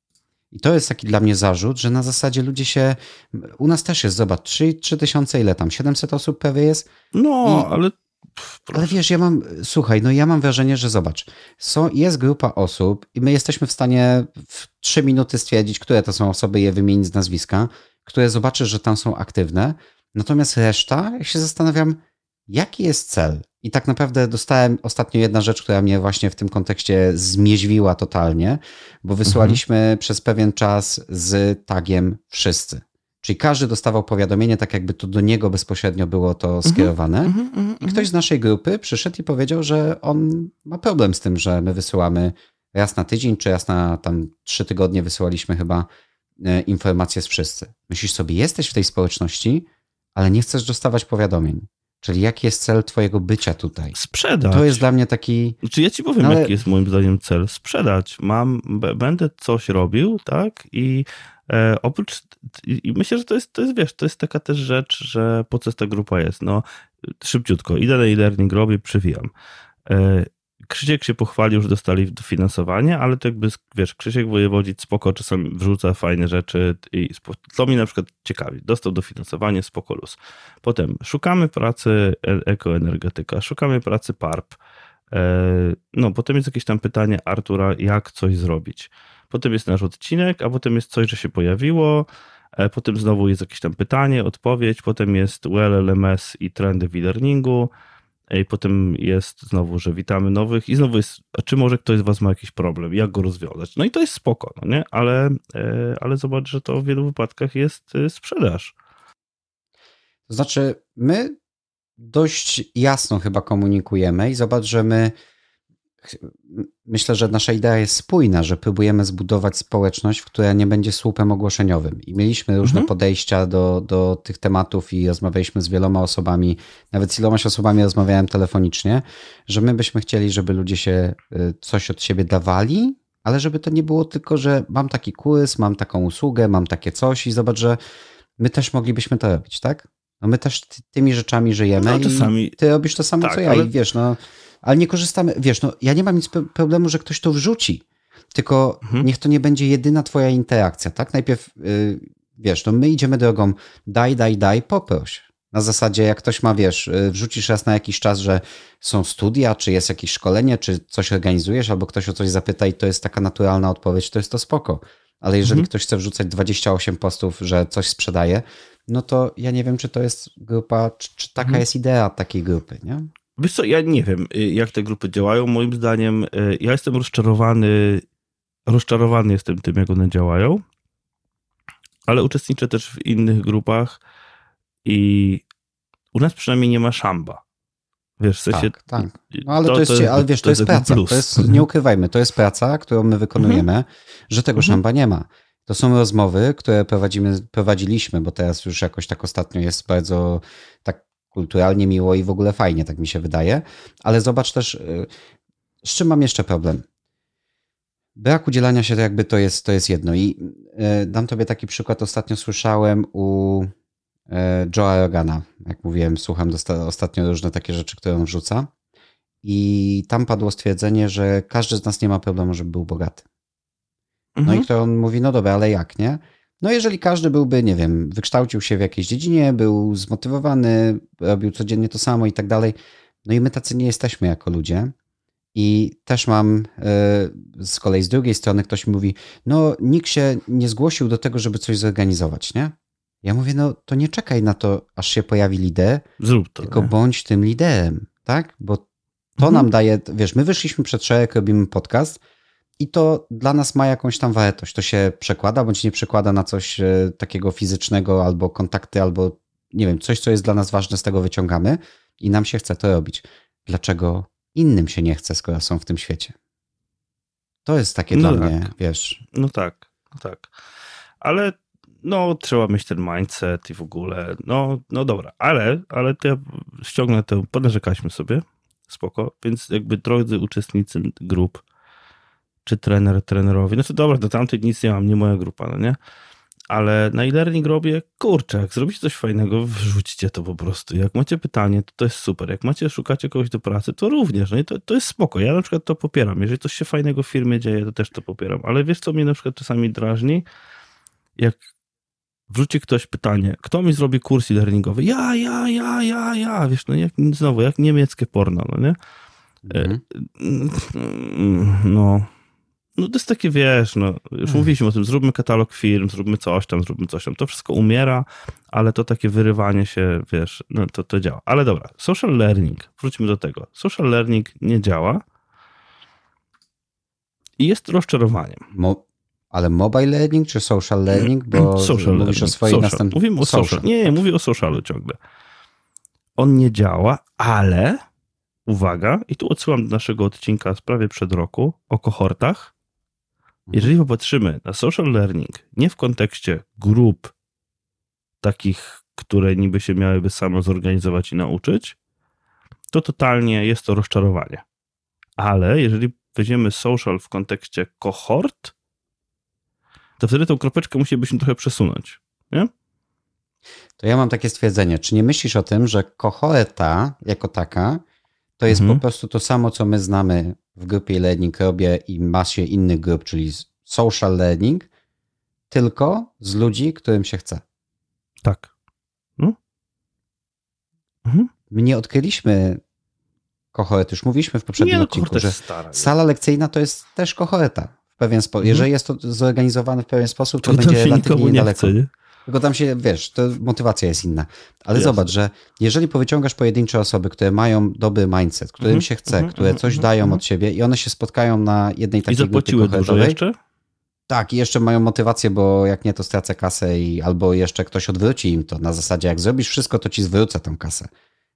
I to jest taki dla mnie zarzut, że na zasadzie ludzie się. U nas też jest, zobacz, 3, 3 tysiące, ile tam? 700 osób prawie jest? No, I, ale. ale wiesz, ja mam. Słuchaj, no ja mam wrażenie, że zobacz, są, jest grupa osób i my jesteśmy w stanie w 3 minuty stwierdzić, które to są osoby, je wymienić z nazwiska, które zobaczysz, że tam są aktywne. Natomiast reszta, jak się zastanawiam, jaki jest cel? I tak naprawdę dostałem ostatnio jedna rzecz, która mnie właśnie w tym kontekście zmieźwiła totalnie, bo wysłaliśmy mhm. przez pewien czas z tagiem wszyscy. Czyli każdy dostawał powiadomienie, tak jakby to do niego bezpośrednio było to mhm. skierowane. Mm -hmm, mm -hmm. I ktoś z naszej grupy przyszedł i powiedział, że on ma problem z tym, że my wysyłamy raz na tydzień, czy raz na tam trzy tygodnie wysyłaliśmy chyba e, informacje z wszyscy. Myślisz sobie, jesteś w tej społeczności, ale nie chcesz dostawać powiadomień. Czyli jaki jest cel twojego bycia tutaj? Sprzedać. To jest dla mnie taki... Czy ja ci powiem, no ale... jaki jest moim zdaniem cel? Sprzedać. Mam, będę coś robił, tak? I e, oprócz... I myślę, że to jest, to jest, wiesz, to jest taka też rzecz, że po co ta grupa jest? No, szybciutko. Idę na e-learning, robię, przywijam. E, Krzysiek się pochwalił, że dostali dofinansowanie, ale to jakby, wiesz, Krzysiek Wojewodzic spoko czasami wrzuca fajne rzeczy i co mi na przykład ciekawi, dostał dofinansowanie, spoko luz. Potem szukamy pracy e, ekoenergetyka, szukamy pracy PARP, e, no potem jest jakieś tam pytanie Artura, jak coś zrobić. Potem jest nasz odcinek, a potem jest coś, że się pojawiło, e, potem znowu jest jakieś tam pytanie, odpowiedź, potem jest WLLMS i trendy w e-learningu, i potem jest znowu, że witamy nowych i znowu jest, czy może ktoś z was ma jakiś problem, jak go rozwiązać? No i to jest spoko, no nie? Ale, e, ale zobacz, że to w wielu wypadkach jest e, sprzedaż. To znaczy, my dość jasno chyba komunikujemy i zobacz, że my myślę, że nasza idea jest spójna, że próbujemy zbudować społeczność, która nie będzie słupem ogłoszeniowym. I mieliśmy różne mhm. podejścia do, do tych tematów i rozmawialiśmy z wieloma osobami, nawet z ilomaś osobami rozmawiałem telefonicznie, że my byśmy chcieli, żeby ludzie się y, coś od siebie dawali, ale żeby to nie było tylko, że mam taki kurs, mam taką usługę, mam takie coś i zobacz, że my też moglibyśmy to robić, tak? No my też tymi rzeczami żyjemy no, czasami... i ty robisz to samo, tak, co ja ale... i wiesz, no ale nie korzystamy. Wiesz, no ja nie mam nic problemu, że ktoś to wrzuci, tylko mhm. niech to nie będzie jedyna twoja interakcja, tak? Najpierw, yy, wiesz, no my idziemy drogą daj, daj, daj, poproś. Na zasadzie, jak ktoś ma, wiesz, y, wrzucisz raz na jakiś czas, że są studia, czy jest jakieś szkolenie, czy coś organizujesz, albo ktoś o coś zapyta i to jest taka naturalna odpowiedź, to jest to spoko. Ale jeżeli mhm. ktoś chce wrzucać 28 postów, że coś sprzedaje, no to ja nie wiem, czy to jest grupa, czy, czy taka mhm. jest idea takiej grupy, nie? Wiesz co, ja nie wiem, y, jak te grupy działają. Moim zdaniem, y, ja jestem rozczarowany, rozczarowany jestem tym, jak one działają, ale uczestniczę też w innych grupach i u nas przynajmniej nie ma szamba. Wiesz, w sensie... Tak, tak. No ale to, to jest, to jest, ale wiesz, to, to jest, praca. Plus. To jest, nie ukrywajmy, to jest praca, którą my wykonujemy, mhm. że tego mhm. szamba nie ma. To są rozmowy, które prowadzimy, prowadziliśmy, bo teraz już jakoś tak ostatnio jest bardzo tak kulturalnie miło i w ogóle fajnie, tak mi się wydaje. Ale zobacz też, y, z czym mam jeszcze problem. Brak udzielania się to jakby to jest, to jest jedno. I y, dam tobie taki przykład. Ostatnio słyszałem u y, Joe'a Rogana. Jak mówiłem, słucham ostatnio różne takie rzeczy, które on wrzuca. I tam padło stwierdzenie, że każdy z nas nie ma problemu, żeby był bogaty. No mhm. i to on mówi, no dobra, ale jak, nie? No jeżeli każdy byłby, nie wiem, wykształcił się w jakiejś dziedzinie, był zmotywowany, robił codziennie to samo i tak dalej, no i my tacy nie jesteśmy jako ludzie. I też mam e, z kolei z drugiej strony ktoś mi mówi, no nikt się nie zgłosił do tego, żeby coś zorganizować, nie? Ja mówię, no to nie czekaj na to, aż się pojawi lider, Zrób to, tylko nie? bądź tym liderem, tak? Bo to mhm. nam daje, wiesz, my wyszliśmy przed szereg, robimy podcast, i to dla nas ma jakąś tam wartość. To się przekłada bądź nie przekłada na coś e, takiego fizycznego albo kontakty, albo nie wiem, coś, co jest dla nas ważne, z tego wyciągamy i nam się chce to robić. Dlaczego innym się nie chce, skoro są w tym świecie? To jest takie no dla tak. mnie, wiesz. No tak, no tak. Ale no, trzeba mieć ten mindset i w ogóle. No, no dobra, ale, ale to ja ściągnę to, ponarzekaliśmy sobie, spoko. Więc jakby drodzy uczestnicy grup, czy trener trenerowi. No to dobra, do tamtej nic nie mam, nie moja grupa, no nie? Ale na e-learning robię, kurczę, jak zrobicie coś fajnego, wrzućcie to po prostu. Jak macie pytanie, to to jest super. Jak macie, szukacie kogoś do pracy, to również. No i to, to jest spoko. Ja na przykład to popieram. Jeżeli coś się fajnego w firmie dzieje, to też to popieram. Ale wiesz, co mnie na przykład czasami drażni? Jak wrzuci ktoś pytanie, kto mi zrobi kurs e-learningowy? Ja, ja, ja, ja, ja. Wiesz, no jak, znowu, jak niemieckie porno, no nie? Mhm. E, no no to jest takie, wiesz, no, już hmm. mówiliśmy o tym, zróbmy katalog firm, zróbmy coś tam, zróbmy coś tam. To wszystko umiera, ale to takie wyrywanie się, wiesz, no to, to działa. Ale dobra, social learning, wróćmy do tego. Social learning nie działa i jest rozczarowaniem. Mo Ale mobile learning czy social learning? Bo social mówisz learning. o swojej następnej... Mówimy o social. social. Nie, nie, mówię o socialu ciągle. On nie działa, ale uwaga, i tu odsyłam do naszego odcinka z prawie przed roku o kohortach. Mhm. Jeżeli popatrzymy na social learning nie w kontekście grup takich, które niby się miałyby samo zorganizować i nauczyć, to totalnie jest to rozczarowanie. Ale jeżeli weźmiemy social w kontekście kohort, to wtedy tą kropeczkę musielibyśmy trochę przesunąć. Nie? To ja mam takie stwierdzenie. Czy nie myślisz o tym, że kohorta jako taka to jest mhm. po prostu to samo, co my znamy w grupie learning robię i masie innych grup, czyli social learning, tylko z ludzi, którym się chce. Tak. No. Mhm. My nie odkryliśmy kohorty. Już mówiliśmy w poprzednim nie, no, odcinku, że stara, sala lekcyjna to jest też kohorta. W pewien sposób. Mhm. Jeżeli jest to zorganizowane w pewien sposób, to, to będzie relatywnie niedaleko. Nie chce, nie? Tylko tam się, wiesz, to motywacja jest inna. Ale Jasne. zobacz, że jeżeli powyciągasz pojedyncze osoby, które mają dobry mindset, którym mm -hmm, się chce, mm -hmm, które coś mm -hmm, dają od siebie i one się spotkają na jednej takiej I zapłaciły dużo jeszcze? Tak, i jeszcze mają motywację, bo jak nie, to stracę kasę i albo jeszcze ktoś odwróci im to na zasadzie, jak zrobisz wszystko, to ci zwrócę tą kasę.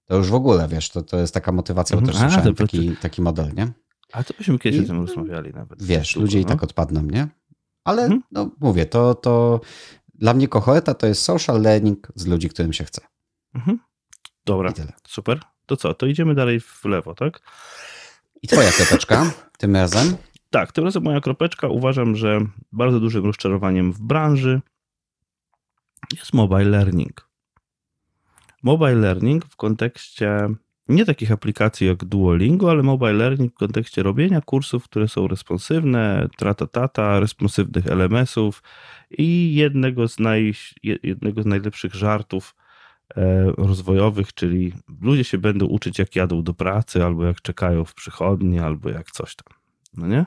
To już w ogóle, wiesz, to, to jest taka motywacja, bo też A, słyszałem taki, taki model, nie? A to byśmy kiedyś I, o tym rozmawiali nawet. Wiesz, ludzie no. i tak odpadną, nie? Ale mhm. no mówię, to, to dla mnie kohorta to jest social learning z ludzi, którym się chce. Mhm. Dobra, super. To co, to idziemy dalej w lewo, tak? I twoja <laughs> kropeczka tym razem? Tak, tym razem moja kropeczka. Uważam, że bardzo dużym rozczarowaniem w branży jest mobile learning. Mobile learning w kontekście nie takich aplikacji jak Duolingo, ale mobile learning w kontekście robienia kursów, które są responsywne, tratatata, responsywnych LMS-ów i jednego z, naj, jednego z najlepszych żartów e, rozwojowych, czyli ludzie się będą uczyć jak jadą do pracy, albo jak czekają w przychodni, albo jak coś tam. No nie?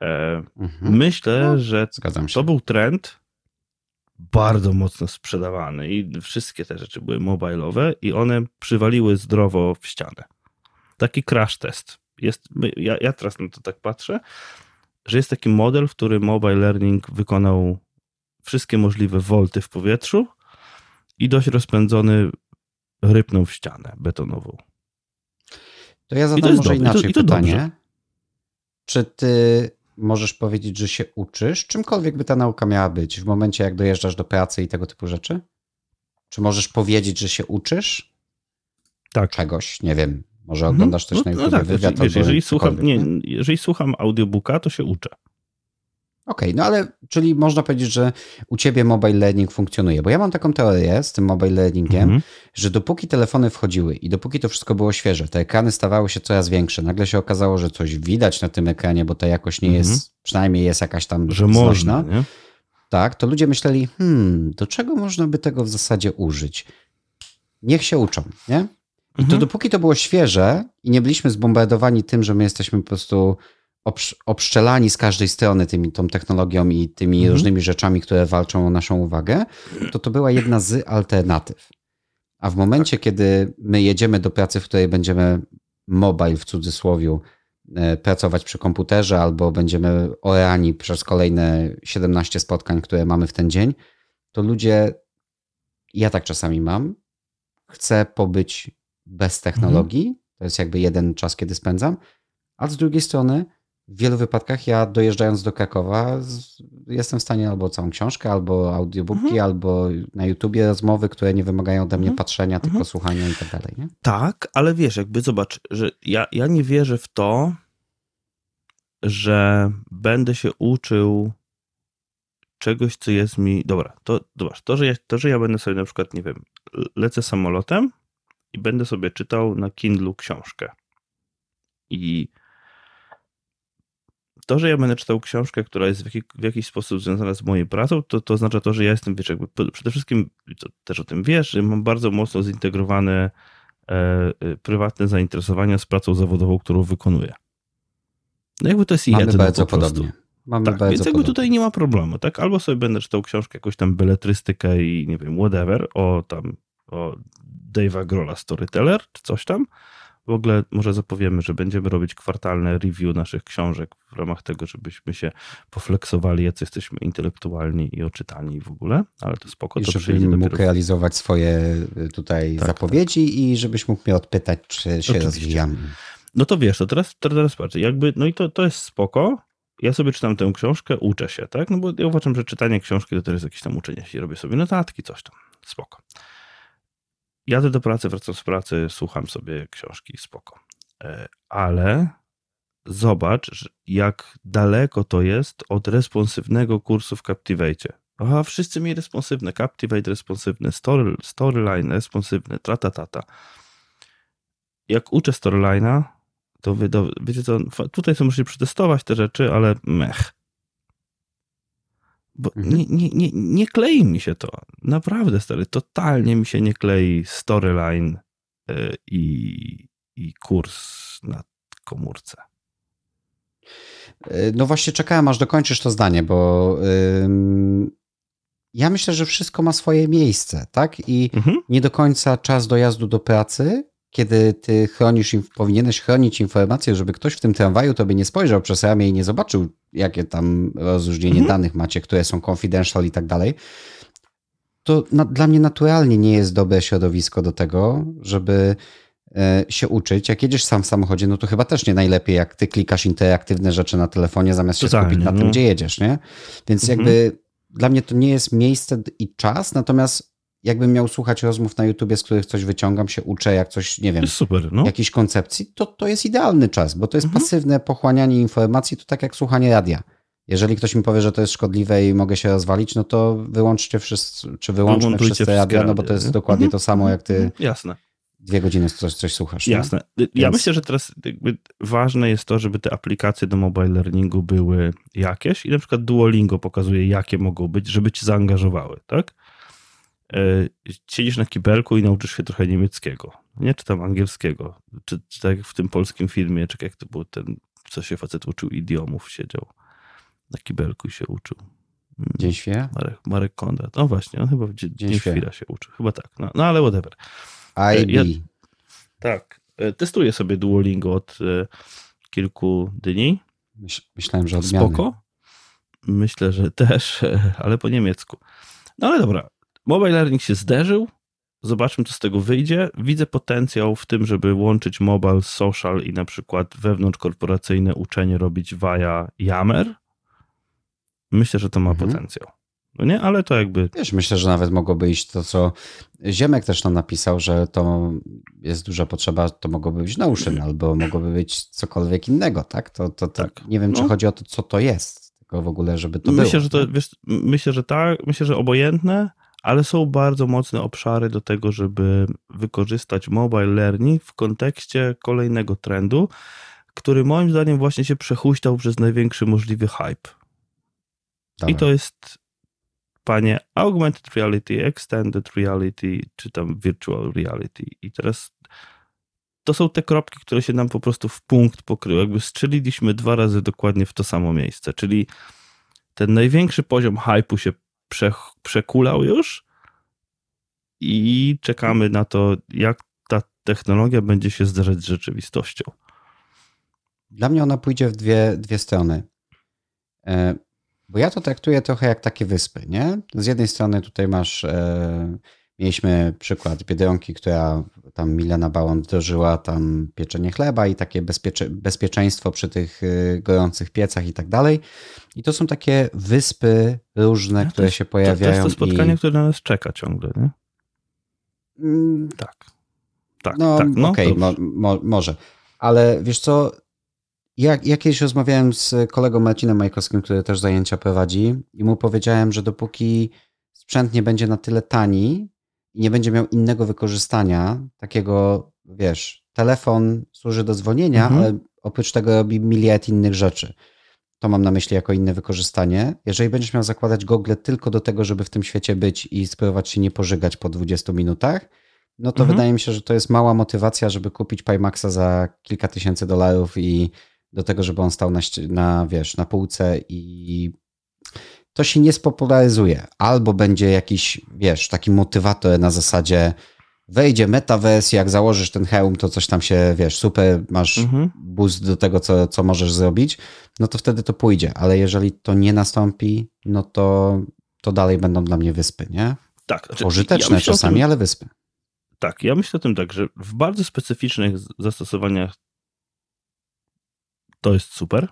E, mhm. Myślę, no, że to był trend bardzo mocno sprzedawany i wszystkie te rzeczy były mobilowe i one przywaliły zdrowo w ścianę. Taki crash test. Jest, ja, ja teraz na to tak patrzę, że jest taki model, w którym mobile learning wykonał wszystkie możliwe wolty w powietrzu i dość rozpędzony rypnął w ścianę betonową. To ja zadam to może inaczej I to, i to pytanie. Dobrze. Czy ty możesz powiedzieć, że się uczysz, czymkolwiek by ta nauka miała być, w momencie jak dojeżdżasz do pracy i tego typu rzeczy? Czy możesz powiedzieć, że się uczysz? Tak. Czegoś, nie wiem. Może mhm. oglądasz też no, na YouTube no tak, wywiad. Wiesz, jeżeli, słucham, nie, jeżeli słucham audiobooka, to się uczę. Okej, okay, no ale czyli można powiedzieć, że u ciebie mobile learning funkcjonuje, bo ja mam taką teorię z tym mobile learningiem, mm -hmm. że dopóki telefony wchodziły i dopóki to wszystko było świeże, te ekrany stawały się coraz większe, nagle się okazało, że coś widać na tym ekranie, bo ta jakość nie mm -hmm. jest, przynajmniej jest jakaś tam że można, nie? Tak, to ludzie myśleli, hmm, do czego można by tego w zasadzie użyć? Niech się uczą, nie? I to mhm. dopóki to było świeże i nie byliśmy zbombardowani tym, że my jesteśmy po prostu obszczelani z każdej strony tymi, tą technologią i tymi mhm. różnymi rzeczami, które walczą o naszą uwagę, to to była jedna z alternatyw. A w momencie, tak. kiedy my jedziemy do pracy, w której będziemy mobile w cudzysłowie e, pracować przy komputerze albo będziemy orani przez kolejne 17 spotkań, które mamy w ten dzień, to ludzie, ja tak czasami mam, chcę pobyć bez technologii, mhm. to jest jakby jeden czas, kiedy spędzam, a z drugiej strony w wielu wypadkach ja dojeżdżając do Krakowa jestem w stanie albo całą książkę, albo audiobooki, mhm. albo na YouTubie rozmowy, które nie wymagają ode mnie mhm. patrzenia, tylko mhm. słuchania i tak dalej. Nie? Tak, ale wiesz, jakby zobacz, że ja, ja nie wierzę w to, że będę się uczył czegoś, co jest mi. Dobra, to zobacz, to że, ja, to, że ja będę sobie na przykład, nie wiem, lecę samolotem i będę sobie czytał na Kindlu książkę. I to, że ja będę czytał książkę, która jest w, jaki, w jakiś sposób związana z moją pracą, to, to oznacza to, że ja jestem, wiesz, jakby przede wszystkim, to też o tym wiesz, że mam bardzo mocno zintegrowane e, e, prywatne zainteresowania z pracą zawodową, którą wykonuję. No jakby to jest Mamy jedno bardzo po prostu. podobnie. Mamy tak, bardzo więc jakby podobnie. tutaj nie ma problemu, tak? Albo sobie będę czytał książkę, jakąś tam beletrystykę i nie wiem, whatever, o tam, o Dave'a Grola Storyteller, czy coś tam, w ogóle może zapowiemy, że będziemy robić kwartalne review naszych książek w ramach tego, żebyśmy się pofleksowali, jacy jesteśmy intelektualni i oczytani w ogóle, ale to spoko. I to żebyś mógł dopiero... realizować swoje y, tutaj tak, zapowiedzi tak. i żebyś mógł mnie odpytać, czy się Oczywiście. rozwijamy. No to wiesz, to teraz, teraz patrz, jakby, no i to, to jest spoko, ja sobie czytam tę książkę, uczę się, tak? No bo ja uważam, że czytanie książki to też jest jakieś tam uczenie się. Robię sobie notatki, coś tam. Spoko. Jadę do pracy, wracam z pracy, słucham sobie książki, spoko. E, ale zobacz, jak daleko to jest od responsywnego kursu w Captivate. Aha, wszyscy mieli responsywne, Captivate responsywny, story, storyline responsywny, tratatata. Jak uczę storyline'a, to wy, do, wiecie co, tutaj sobie musicie przetestować te rzeczy, ale mech. Bo mhm. nie, nie, nie, nie klei mi się to. Naprawdę, stary, totalnie mi się nie klei storyline yy, i, i kurs na komórce. E, no właśnie czekałem, aż dokończysz to zdanie, bo yy, ja myślę, że wszystko ma swoje miejsce, tak? I mhm. nie do końca czas dojazdu do pracy kiedy ty chronisz, powinieneś chronić informacje, żeby ktoś w tym tramwaju to by nie spojrzał przez ramię i nie zobaczył, jakie tam rozróżnienie mhm. danych macie, które są confidential i tak dalej, to na, dla mnie naturalnie nie jest dobre środowisko do tego, żeby e, się uczyć. Jak jedziesz sam w samochodzie, no to chyba też nie najlepiej, jak ty klikasz interaktywne rzeczy na telefonie, zamiast Totalnie, się skupić na no. tym, gdzie jedziesz, nie? Więc mhm. jakby dla mnie to nie jest miejsce i czas, natomiast jakbym miał słuchać rozmów na YouTubie, z których coś wyciągam, się uczę, jak coś, nie wiem, super, no. jakiejś koncepcji, to to jest idealny czas, bo to jest mhm. pasywne pochłanianie informacji, to tak jak słuchanie radia. Jeżeli ktoś mi powie, że to jest szkodliwe i mogę się rozwalić, no to wyłączcie wszyscy, czy wyłączmy wszyscy radia, no bo to jest dokładnie mhm. to samo, jak ty mhm. Jasne. dwie godziny coś, coś słuchasz. Jasne. Ja Więc... myślę, że teraz ważne jest to, żeby te aplikacje do mobile learningu były jakieś i na przykład Duolingo pokazuje, jakie mogą być, żeby ci zaangażowały, tak? E, siedzisz na kibelku i nauczysz się trochę niemieckiego, nie? Czy tam angielskiego, czy, czy tak jak w tym polskim filmie, czy jak to był ten, co się facet uczył idiomów, siedział na kibelku i się uczył. Mm. Dzień Świra? Marek, Marek Kondrat. No właśnie, on chyba w Dzień, Dzień Świra się uczył. Chyba tak. No, no ale whatever. IB. Ja, tak. E, testuję sobie Duolingo od e, kilku dni. Myśl, myślałem, że odmiany. Spoko. Myślę, że też, ale po niemiecku. No ale dobra, Mobile learning się zderzył. Zobaczmy, co z tego wyjdzie. Widzę potencjał w tym, żeby łączyć mobile, social i na przykład wewnątrzkorporacyjne uczenie robić via Yammer. Myślę, że to ma mhm. potencjał. No nie, ale to jakby. Wiesz, myślę, że nawet mogłoby iść to, co Ziemek też nam napisał, że to jest duża potrzeba, to mogłoby być Notion <clears throat> albo mogłoby być cokolwiek innego, tak? To, to, to tak. nie wiem, czy no. chodzi o to, co to jest, tylko w ogóle, żeby to myślę, było. Że to, wiesz, myślę, że tak, myślę, że obojętne, ale są bardzo mocne obszary do tego, żeby wykorzystać mobile learning w kontekście kolejnego trendu, który moim zdaniem właśnie się przehuśtał przez największy możliwy hype. Dawaj. I to jest, panie, augmented reality, extended reality, czy tam virtual reality. I teraz to są te kropki, które się nam po prostu w punkt pokryły. Jakby strzeliliśmy dwa razy dokładnie w to samo miejsce, czyli ten największy poziom hype'u się prze, przekulał już i czekamy na to, jak ta technologia będzie się zderzać z rzeczywistością. Dla mnie ona pójdzie w dwie, dwie strony. E, bo ja to traktuję trochę jak takie wyspy, nie? Z jednej strony tutaj masz, e, mieliśmy przykład Biedronki, która tam Milena Bałon wdrożyła tam pieczenie chleba i takie bezpiecze, bezpieczeństwo przy tych e, gorących piecach i tak dalej. I to są takie wyspy różne, które jest, się pojawiają. To, to jest to spotkanie, i... które na nas czeka ciągle, nie? Mm. Tak. Tak, no, tak. No, okej, okay, mo, mo, może. Ale wiesz co, ja, ja kiedyś rozmawiałem z kolegą Marcinem Majkowskim, który też zajęcia prowadzi i mu powiedziałem, że dopóki sprzęt nie będzie na tyle tani i nie będzie miał innego wykorzystania, takiego, wiesz, telefon służy do dzwonienia, mhm. ale oprócz tego robi miliard innych rzeczy. To mam na myśli jako inne wykorzystanie. Jeżeli będziesz miał zakładać gogle tylko do tego, żeby w tym świecie być i spróbować się nie pożygać po 20 minutach, no to mhm. wydaje mi się, że to jest mała motywacja, żeby kupić Pimaxa za kilka tysięcy dolarów i do tego, żeby on stał na, na, wiesz, na półce i to się nie spopularyzuje. Albo będzie jakiś, wiesz, taki motywator na zasadzie wejdzie metaverse, jak założysz ten hełm, to coś tam się, wiesz, super, masz mhm. boost do tego, co, co możesz zrobić, no to wtedy to pójdzie. Ale jeżeli to nie nastąpi, no to, to dalej będą dla mnie wyspy, nie? Tak. Znaczy, Pożyteczne ja czasami, tym, ale wyspy. Tak, ja myślę o tym tak, że w bardzo specyficznych zastosowaniach to jest super,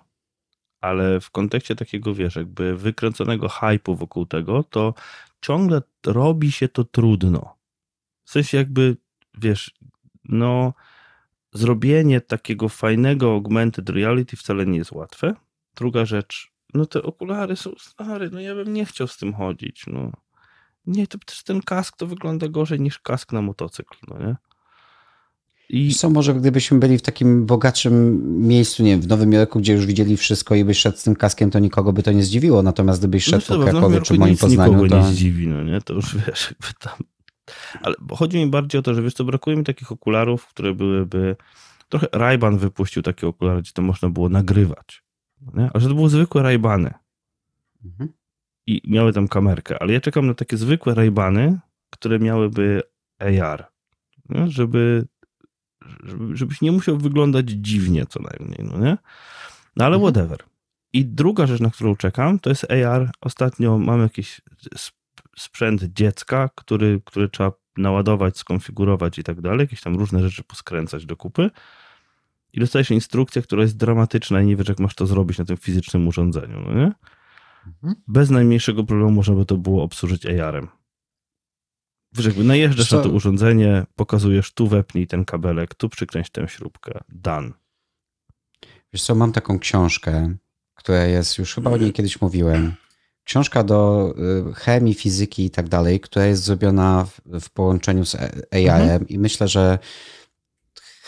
ale w kontekście takiego, wiesz, jakby wykręconego hypu wokół tego, to ciągle robi się to trudno. W sensie jakby, wiesz, no zrobienie takiego fajnego augmented reality wcale nie jest łatwe. Druga rzecz, no te okulary są stare, no ja bym nie chciał z tym chodzić, no. Nie, to też ten kask to wygląda gorzej niż kask na motocykl, no nie? I... Co może gdybyśmy byli w takim bogatszym miejscu, nie wiem, w Nowym Jorku, gdzie już widzieli wszystko i byś szedł z tym kaskiem, to nikogo by to nie zdziwiło. Natomiast gdybyś szedł no, po Krakowie czy moim Poznaniu, nikogo to... nie zdziwi, no nie? To już <laughs> wiesz, jakby tam... Ale chodzi mi bardziej o to, że wiesz co, brakuje mi takich okularów, które byłyby... Trochę Rayban wypuścił takie okulary, gdzie to można było nagrywać. No nie? A że to były zwykłe Raybany. Mhm. I miały tam kamerkę, ale ja czekam na takie zwykłe Raybany, które miałyby AR. Nie? Żeby żebyś nie musiał wyglądać dziwnie co najmniej, no nie? No ale mhm. whatever. I druga rzecz, na którą czekam, to jest AR. Ostatnio mam jakiś sprzęt dziecka, który, który trzeba naładować, skonfigurować i tak dalej, jakieś tam różne rzeczy poskręcać do kupy. I dostajesz instrukcję, która jest dramatyczna i nie wiesz, jak masz to zrobić na tym fizycznym urządzeniu, no nie? Mhm. Bez najmniejszego problemu można by to było obsłużyć AR-em. Wiesz, jakby najeżdżasz Co? na to urządzenie, pokazujesz tu wepnij ten kabelek, tu przykręć tę śrubkę. Done. Wiesz co, mam taką książkę, która jest, już chyba o niej kiedyś mówiłem. Książka do y, chemii, fizyki i tak dalej, która jest zrobiona w, w połączeniu z AI-em mhm. i myślę, że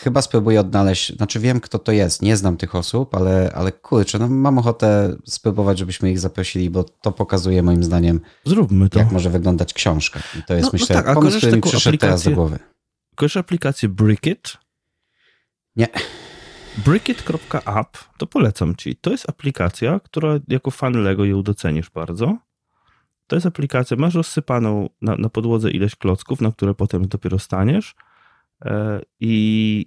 chyba spróbuję odnaleźć, znaczy wiem kto to jest, nie znam tych osób, ale, ale kurczę, no mam ochotę spróbować, żebyśmy ich zaprosili, bo to pokazuje moim zdaniem, Zróbmy to. jak może wyglądać książka. I to jest no, no myślę no tak, pomysł, który mi przyszedł teraz do głowy. Kojarzysz aplikację Brickit? Nie. Brickit.app, to polecam ci. To jest aplikacja, która jako fan Lego ją docenisz bardzo. To jest aplikacja, masz rozsypaną na, na podłodze ileś klocków, na które potem dopiero staniesz i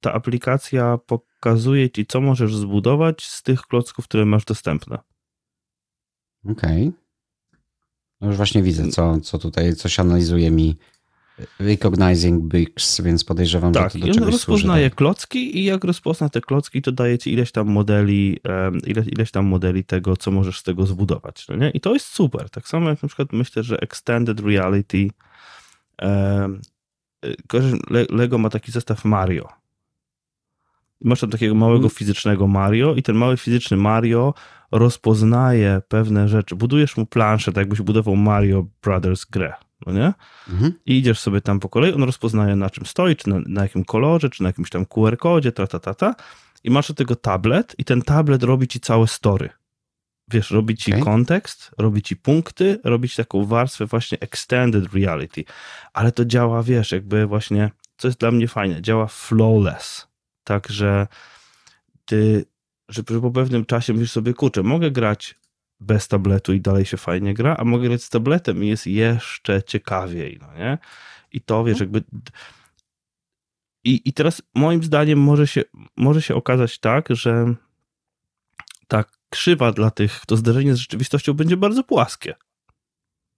ta aplikacja pokazuje ci, co możesz zbudować z tych klocków, które masz dostępne. Okej. Okay. No już właśnie widzę, co, co tutaj, coś analizuje mi Recognizing Bricks, więc podejrzewam, tak, że to do czegoś rozpoznaje służy. klocki i jak rozpozna te klocki, to daje ci ileś tam modeli, ile, ileś tam modeli tego, co możesz z tego zbudować. No nie? I to jest super. Tak samo jak na przykład myślę, że Extended Reality Lego ma taki zestaw Mario masz tam takiego małego mhm. fizycznego Mario i ten mały fizyczny Mario rozpoznaje pewne rzeczy. Budujesz mu planszę, tak jakbyś budował Mario Brothers grę, no nie? Mhm. I idziesz sobie tam po kolei, on rozpoznaje na czym stoi, czy na, na jakim kolorze, czy na jakimś tam QR-kodzie, ta, ta, ta, ta. I masz do tego tablet i ten tablet robi ci całe story. Wiesz, robi ci okay. kontekst, robi ci punkty, robi ci taką warstwę właśnie extended reality. Ale to działa, wiesz, jakby właśnie, co jest dla mnie fajne, działa flawless tak, że ty, że po pewnym czasie mówisz sobie, kurczę, mogę grać bez tabletu i dalej się fajnie gra, a mogę grać z tabletem i jest jeszcze ciekawiej, no nie? I to, wiesz, mhm. jakby... I, I teraz moim zdaniem może się, może się okazać tak, że ta krzywa dla tych, to zderzenie z rzeczywistością będzie bardzo płaskie.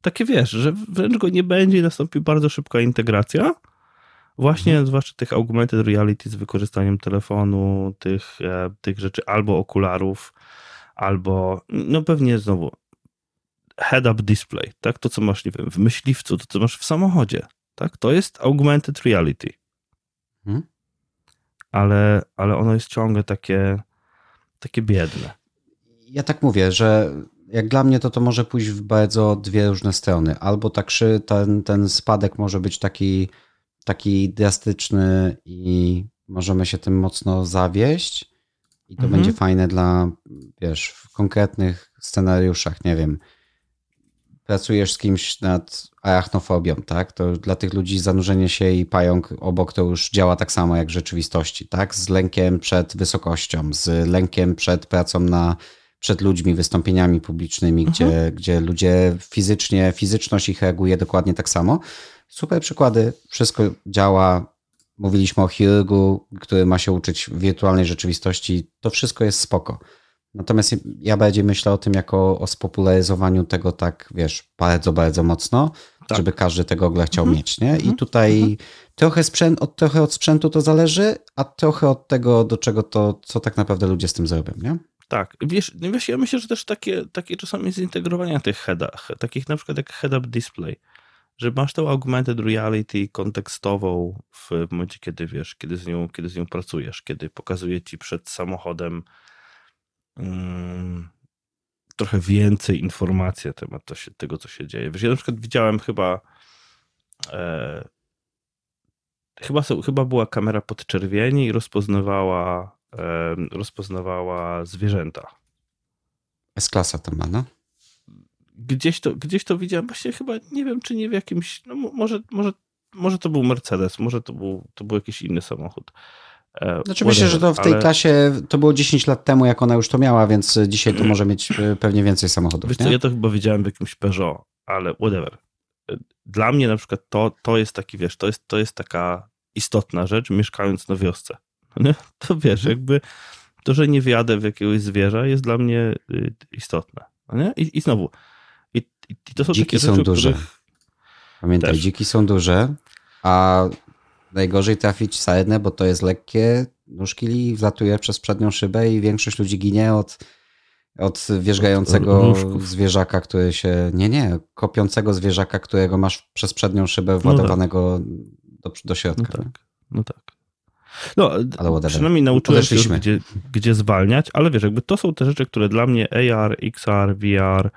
Takie wiesz, że wręcz go nie będzie i nastąpi bardzo szybka integracja, Właśnie, mhm. zwłaszcza tych augmented reality z wykorzystaniem telefonu, tych, e, tych rzeczy, albo okularów, albo, no pewnie znowu, head-up display, tak? To, co masz, nie wiem, w myśliwcu, to, co masz w samochodzie, tak? To jest augmented reality. Mhm. Ale, ale ono jest ciągle takie, takie biedne. Ja tak mówię, że jak dla mnie to to może pójść w bardzo dwie różne strony. Albo tak ten, ten spadek może być taki taki drastyczny i możemy się tym mocno zawieść. I to mhm. będzie fajne dla, wiesz, w konkretnych scenariuszach, nie wiem, pracujesz z kimś nad arachnofobią, tak? To dla tych ludzi zanurzenie się i pająk obok to już działa tak samo jak w rzeczywistości, tak? Z lękiem przed wysokością, z lękiem przed pracą na, przed ludźmi, wystąpieniami publicznymi, mhm. gdzie, gdzie ludzie fizycznie, fizyczność ich reaguje dokładnie tak samo super przykłady, wszystko działa. Mówiliśmy o chirurgu, który ma się uczyć wirtualnej rzeczywistości. To wszystko jest spoko. Natomiast ja bardziej myślę o tym jako o spopularyzowaniu tego tak, wiesz, bardzo, bardzo mocno, tak. żeby każdy tego ogóle chciał mhm. mieć, nie? I mhm. tutaj mhm. trochę, sprzęt, od, trochę od sprzętu to zależy, a trochę od tego, do czego to, co tak naprawdę ludzie z tym zrobią, nie? Tak, wiesz, wiesz ja myślę, że też takie, takie czasami zintegrowania tych headach, takich na przykład jak head-up display, że masz tą augmented reality kontekstową w momencie, kiedy wiesz, kiedy z nią, kiedy z nią pracujesz, kiedy pokazuje ci przed samochodem um, trochę więcej informacji na temat to się, tego, co się dzieje. Wiesz, ja na przykład widziałem chyba e, chyba, chyba była kamera podczerwieni i rozpoznawała rozpoznawała zwierzęta. S-klasa to ma, no? Gdzieś to, gdzieś to widziałem, właśnie chyba, nie wiem, czy nie w jakimś, no może, może, może to był Mercedes, może to był, to był jakiś inny samochód. E, znaczy myślę, że to w tej ale... klasie to było 10 lat temu, jak ona już to miała, więc dzisiaj to może mieć e, pewnie więcej samochodów. Wiesz co, ja to chyba widziałem w jakimś Peugeot, ale whatever. E, dla mnie na przykład to, to jest taki, wiesz, to jest, to jest taka istotna rzecz, mieszkając na wiosce. Nie? To wiesz, jakby to, że nie wjadę w jakiegoś zwierza jest dla mnie y, istotne. Nie? I, I znowu, i, i to są dziki są rzeczy, duże. Których... Pamiętaj, też. dziki są duże, a najgorzej trafić sarenę, bo to jest lekkie, nóżki wlatuje przez przednią szybę i większość ludzi ginie od, od wierzgającego zwierzaka, który się, nie, nie, kopiącego zwierzaka, którego masz przez przednią szybę no władowanego no tak. do, do środka. No tak, no tak. No, ale przynajmniej nauczyłem się, gdzie, gdzie zwalniać, ale wiesz, jakby to są te rzeczy, które dla mnie AR, XR, VR,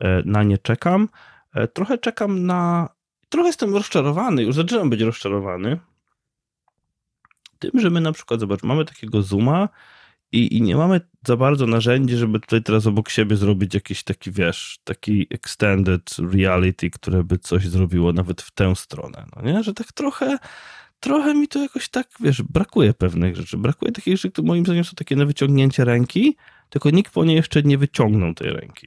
e, na nie czekam. E, trochę czekam na. Trochę jestem rozczarowany, już zaczynam być rozczarowany tym, że my na przykład, zobacz, mamy takiego Zooma i, i nie mamy za bardzo narzędzi, żeby tutaj teraz obok siebie zrobić jakiś taki, wiesz, taki extended reality, które by coś zrobiło nawet w tę stronę, no nie? Że tak trochę trochę mi to jakoś tak, wiesz, brakuje pewnych rzeczy. Brakuje takich rzeczy, które moim zdaniem są takie na wyciągnięcie ręki, tylko nikt po nie jeszcze nie wyciągnął tej ręki.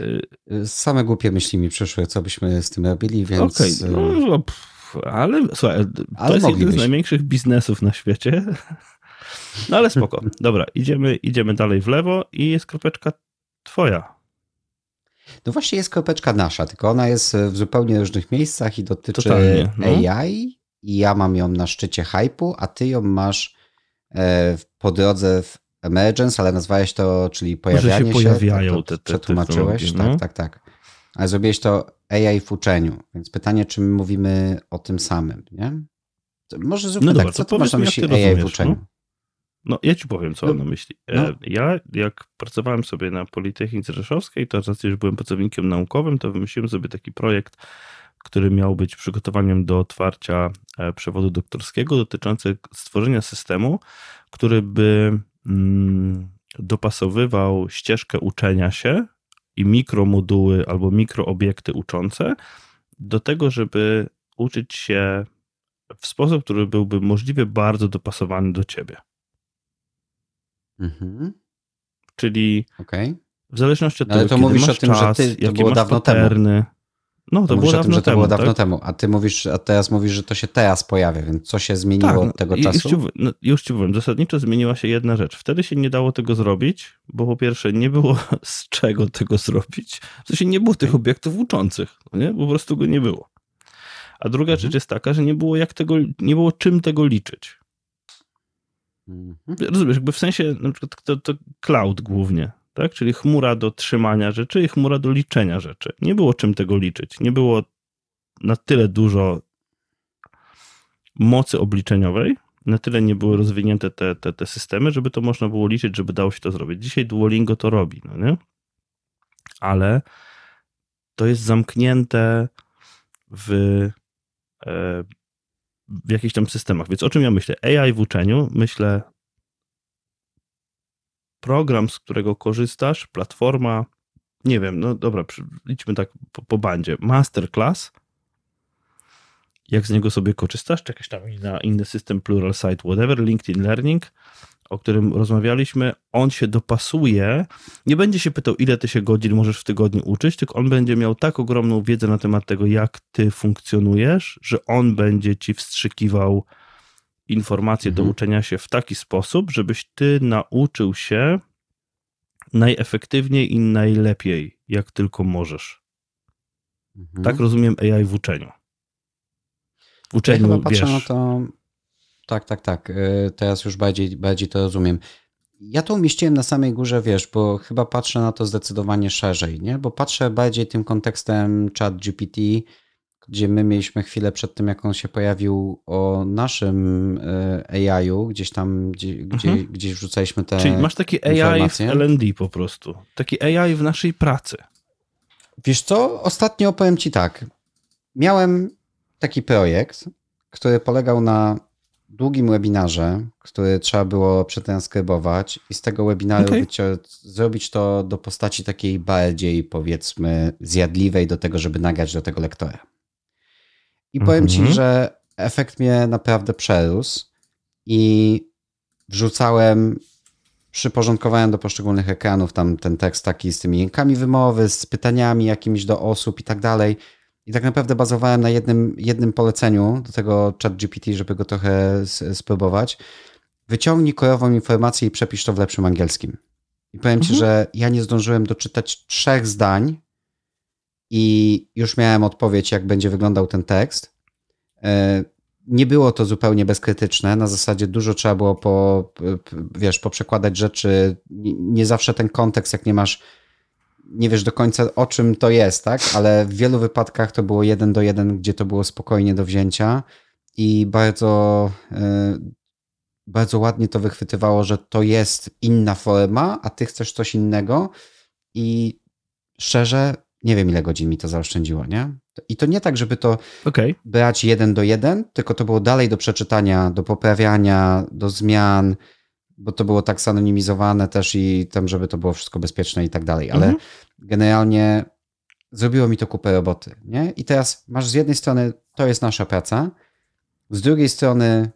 Y, Same głupie myśli mi przyszły, co byśmy z tym robili, więc... Okej, okay, no, no pff, ale słuchaj, ale to jest jeden z największych biznesów na świecie. <laughs> No ale spoko. Dobra, idziemy, idziemy dalej w lewo i jest kropeczka twoja. No właśnie jest kropeczka nasza, tylko ona jest w zupełnie różnych miejscach i dotyczy Totalnie, no. AI i ja mam ją na szczycie hypu, a ty ją masz e, po drodze w emergence, ale nazwałeś to, czyli pojawianie się. pojawiają tak, te, te Przetłumaczyłeś, no. tak, tak, tak. Ale zrobiłeś to AI w uczeniu, więc pytanie, czy my mówimy o tym samym, nie? Może zróbmy no tak, dobra, co to masz na myśli AI w uczeniu? No? No, ja ci powiem, co no, mam na myśli. E, no. Ja, jak pracowałem sobie na Politechnice Rzeszowskiej, to raz już byłem pracownikiem naukowym, to wymyśliłem sobie taki projekt, który miał być przygotowaniem do otwarcia e, przewodu doktorskiego, dotyczący stworzenia systemu, który by mm, dopasowywał ścieżkę uczenia się i mikromoduły albo mikroobiekty uczące do tego, żeby uczyć się w sposób, który byłby możliwie bardzo dopasowany do ciebie. Mhm. Czyli okay. w zależności od no, tego, Ale to mówisz o tym, czas, że ty, to było dawno paterny, temu. No, to, to było dawno tym, że to temu, było dawno tak? temu, a ty mówisz, a teraz mówisz, że to się teraz pojawia, więc co się zmieniło tak, od tego no, czasu? Już ci, no, już ci powiem, zasadniczo zmieniła się jedna rzecz. Wtedy się nie dało tego zrobić, bo po pierwsze nie było <laughs> z czego tego zrobić, w sensie nie było tych obiektów uczących, no nie? po prostu go nie było. A druga mhm. rzecz jest taka, że nie było jak tego, nie było czym tego liczyć. Mhm. Rozumiesz, jakby w sensie na przykład to, to cloud głównie, tak? Czyli chmura do trzymania rzeczy i chmura do liczenia rzeczy. Nie było czym tego liczyć. Nie było na tyle dużo mocy obliczeniowej, na tyle nie były rozwinięte te, te, te systemy, żeby to można było liczyć, żeby dało się to zrobić. Dzisiaj Duolingo to robi, no nie? Ale to jest zamknięte w e, w jakichś tam systemach. Więc o czym ja myślę? AI w uczeniu, myślę program, z którego korzystasz, platforma, nie wiem, no dobra, idźmy tak po, po bandzie. Masterclass, jak z niego sobie korzystasz, czy tam inny, inny system, Pluralsight, whatever, LinkedIn Learning, o którym rozmawialiśmy, on się dopasuje, nie będzie się pytał, ile ty się godzin możesz w tygodniu uczyć, tylko on będzie miał tak ogromną wiedzę na temat tego, jak ty funkcjonujesz, że on będzie ci wstrzykiwał informacje mhm. do uczenia się w taki sposób, żebyś ty nauczył się najefektywniej i najlepiej, jak tylko możesz. Mhm. Tak rozumiem AI w uczeniu. W uczeniu, ja chyba wiesz... patrzę na to... Tak, tak, tak. Y, teraz już bardziej, bardziej to rozumiem. Ja to umieściłem na samej górze, wiesz, bo chyba patrzę na to zdecydowanie szerzej, nie? Bo patrzę bardziej tym kontekstem chat GPT, gdzie my mieliśmy chwilę przed tym, jak on się pojawił o naszym y, AI-u, gdzieś tam, gdzie, gdzie, mhm. gdzieś wrzucaliśmy te Czyli masz taki AI w L&D po prostu. Taki AI w naszej pracy. Wiesz co, ostatnio powiem ci tak. Miałem taki projekt, który polegał na długim webinarze, który trzeba było przetranskrybować i z tego webinaru okay. zrobić to do postaci takiej bardziej powiedzmy zjadliwej do tego, żeby nagrać do tego lektora. I powiem mm -hmm. ci, mhm. że efekt mnie naprawdę przerósł i wrzucałem przyporządkowałem do poszczególnych ekranów tam ten tekst taki z tymi jękami wymowy, z pytaniami jakimiś do osób i tak dalej. I tak naprawdę bazowałem na jednym, jednym poleceniu do tego chat GPT, żeby go trochę spróbować. Wyciągnij korową informację i przepisz to w lepszym angielskim. I powiem mhm. ci, że ja nie zdążyłem doczytać trzech zdań i już miałem odpowiedź, jak będzie wyglądał ten tekst. E, nie było to zupełnie bezkrytyczne. Na zasadzie dużo trzeba było po, wiesz, poprzekładać rzeczy. Nie zawsze ten kontekst, jak nie masz, nie wiesz do końca o czym to jest, tak? Ale w wielu wypadkach to było jeden do jeden, gdzie to było spokojnie do wzięcia i bardzo, e, bardzo ładnie to wychwytywało, że to jest inna forma, a ty chcesz coś innego. I szczerze, nie wiem ile godzin mi to zaoszczędziło, nie? I to nie tak, żeby to okay. brać jeden do jeden, tylko to było dalej do przeczytania, do poprawiania, do zmian, bo to było tak zanonimizowane też i tam, żeby to było wszystko bezpieczne i tak dalej. Ale mhm. generalnie zrobiło mi to kupę roboty, nie? I teraz masz z jednej strony, to jest nasza praca, z drugiej strony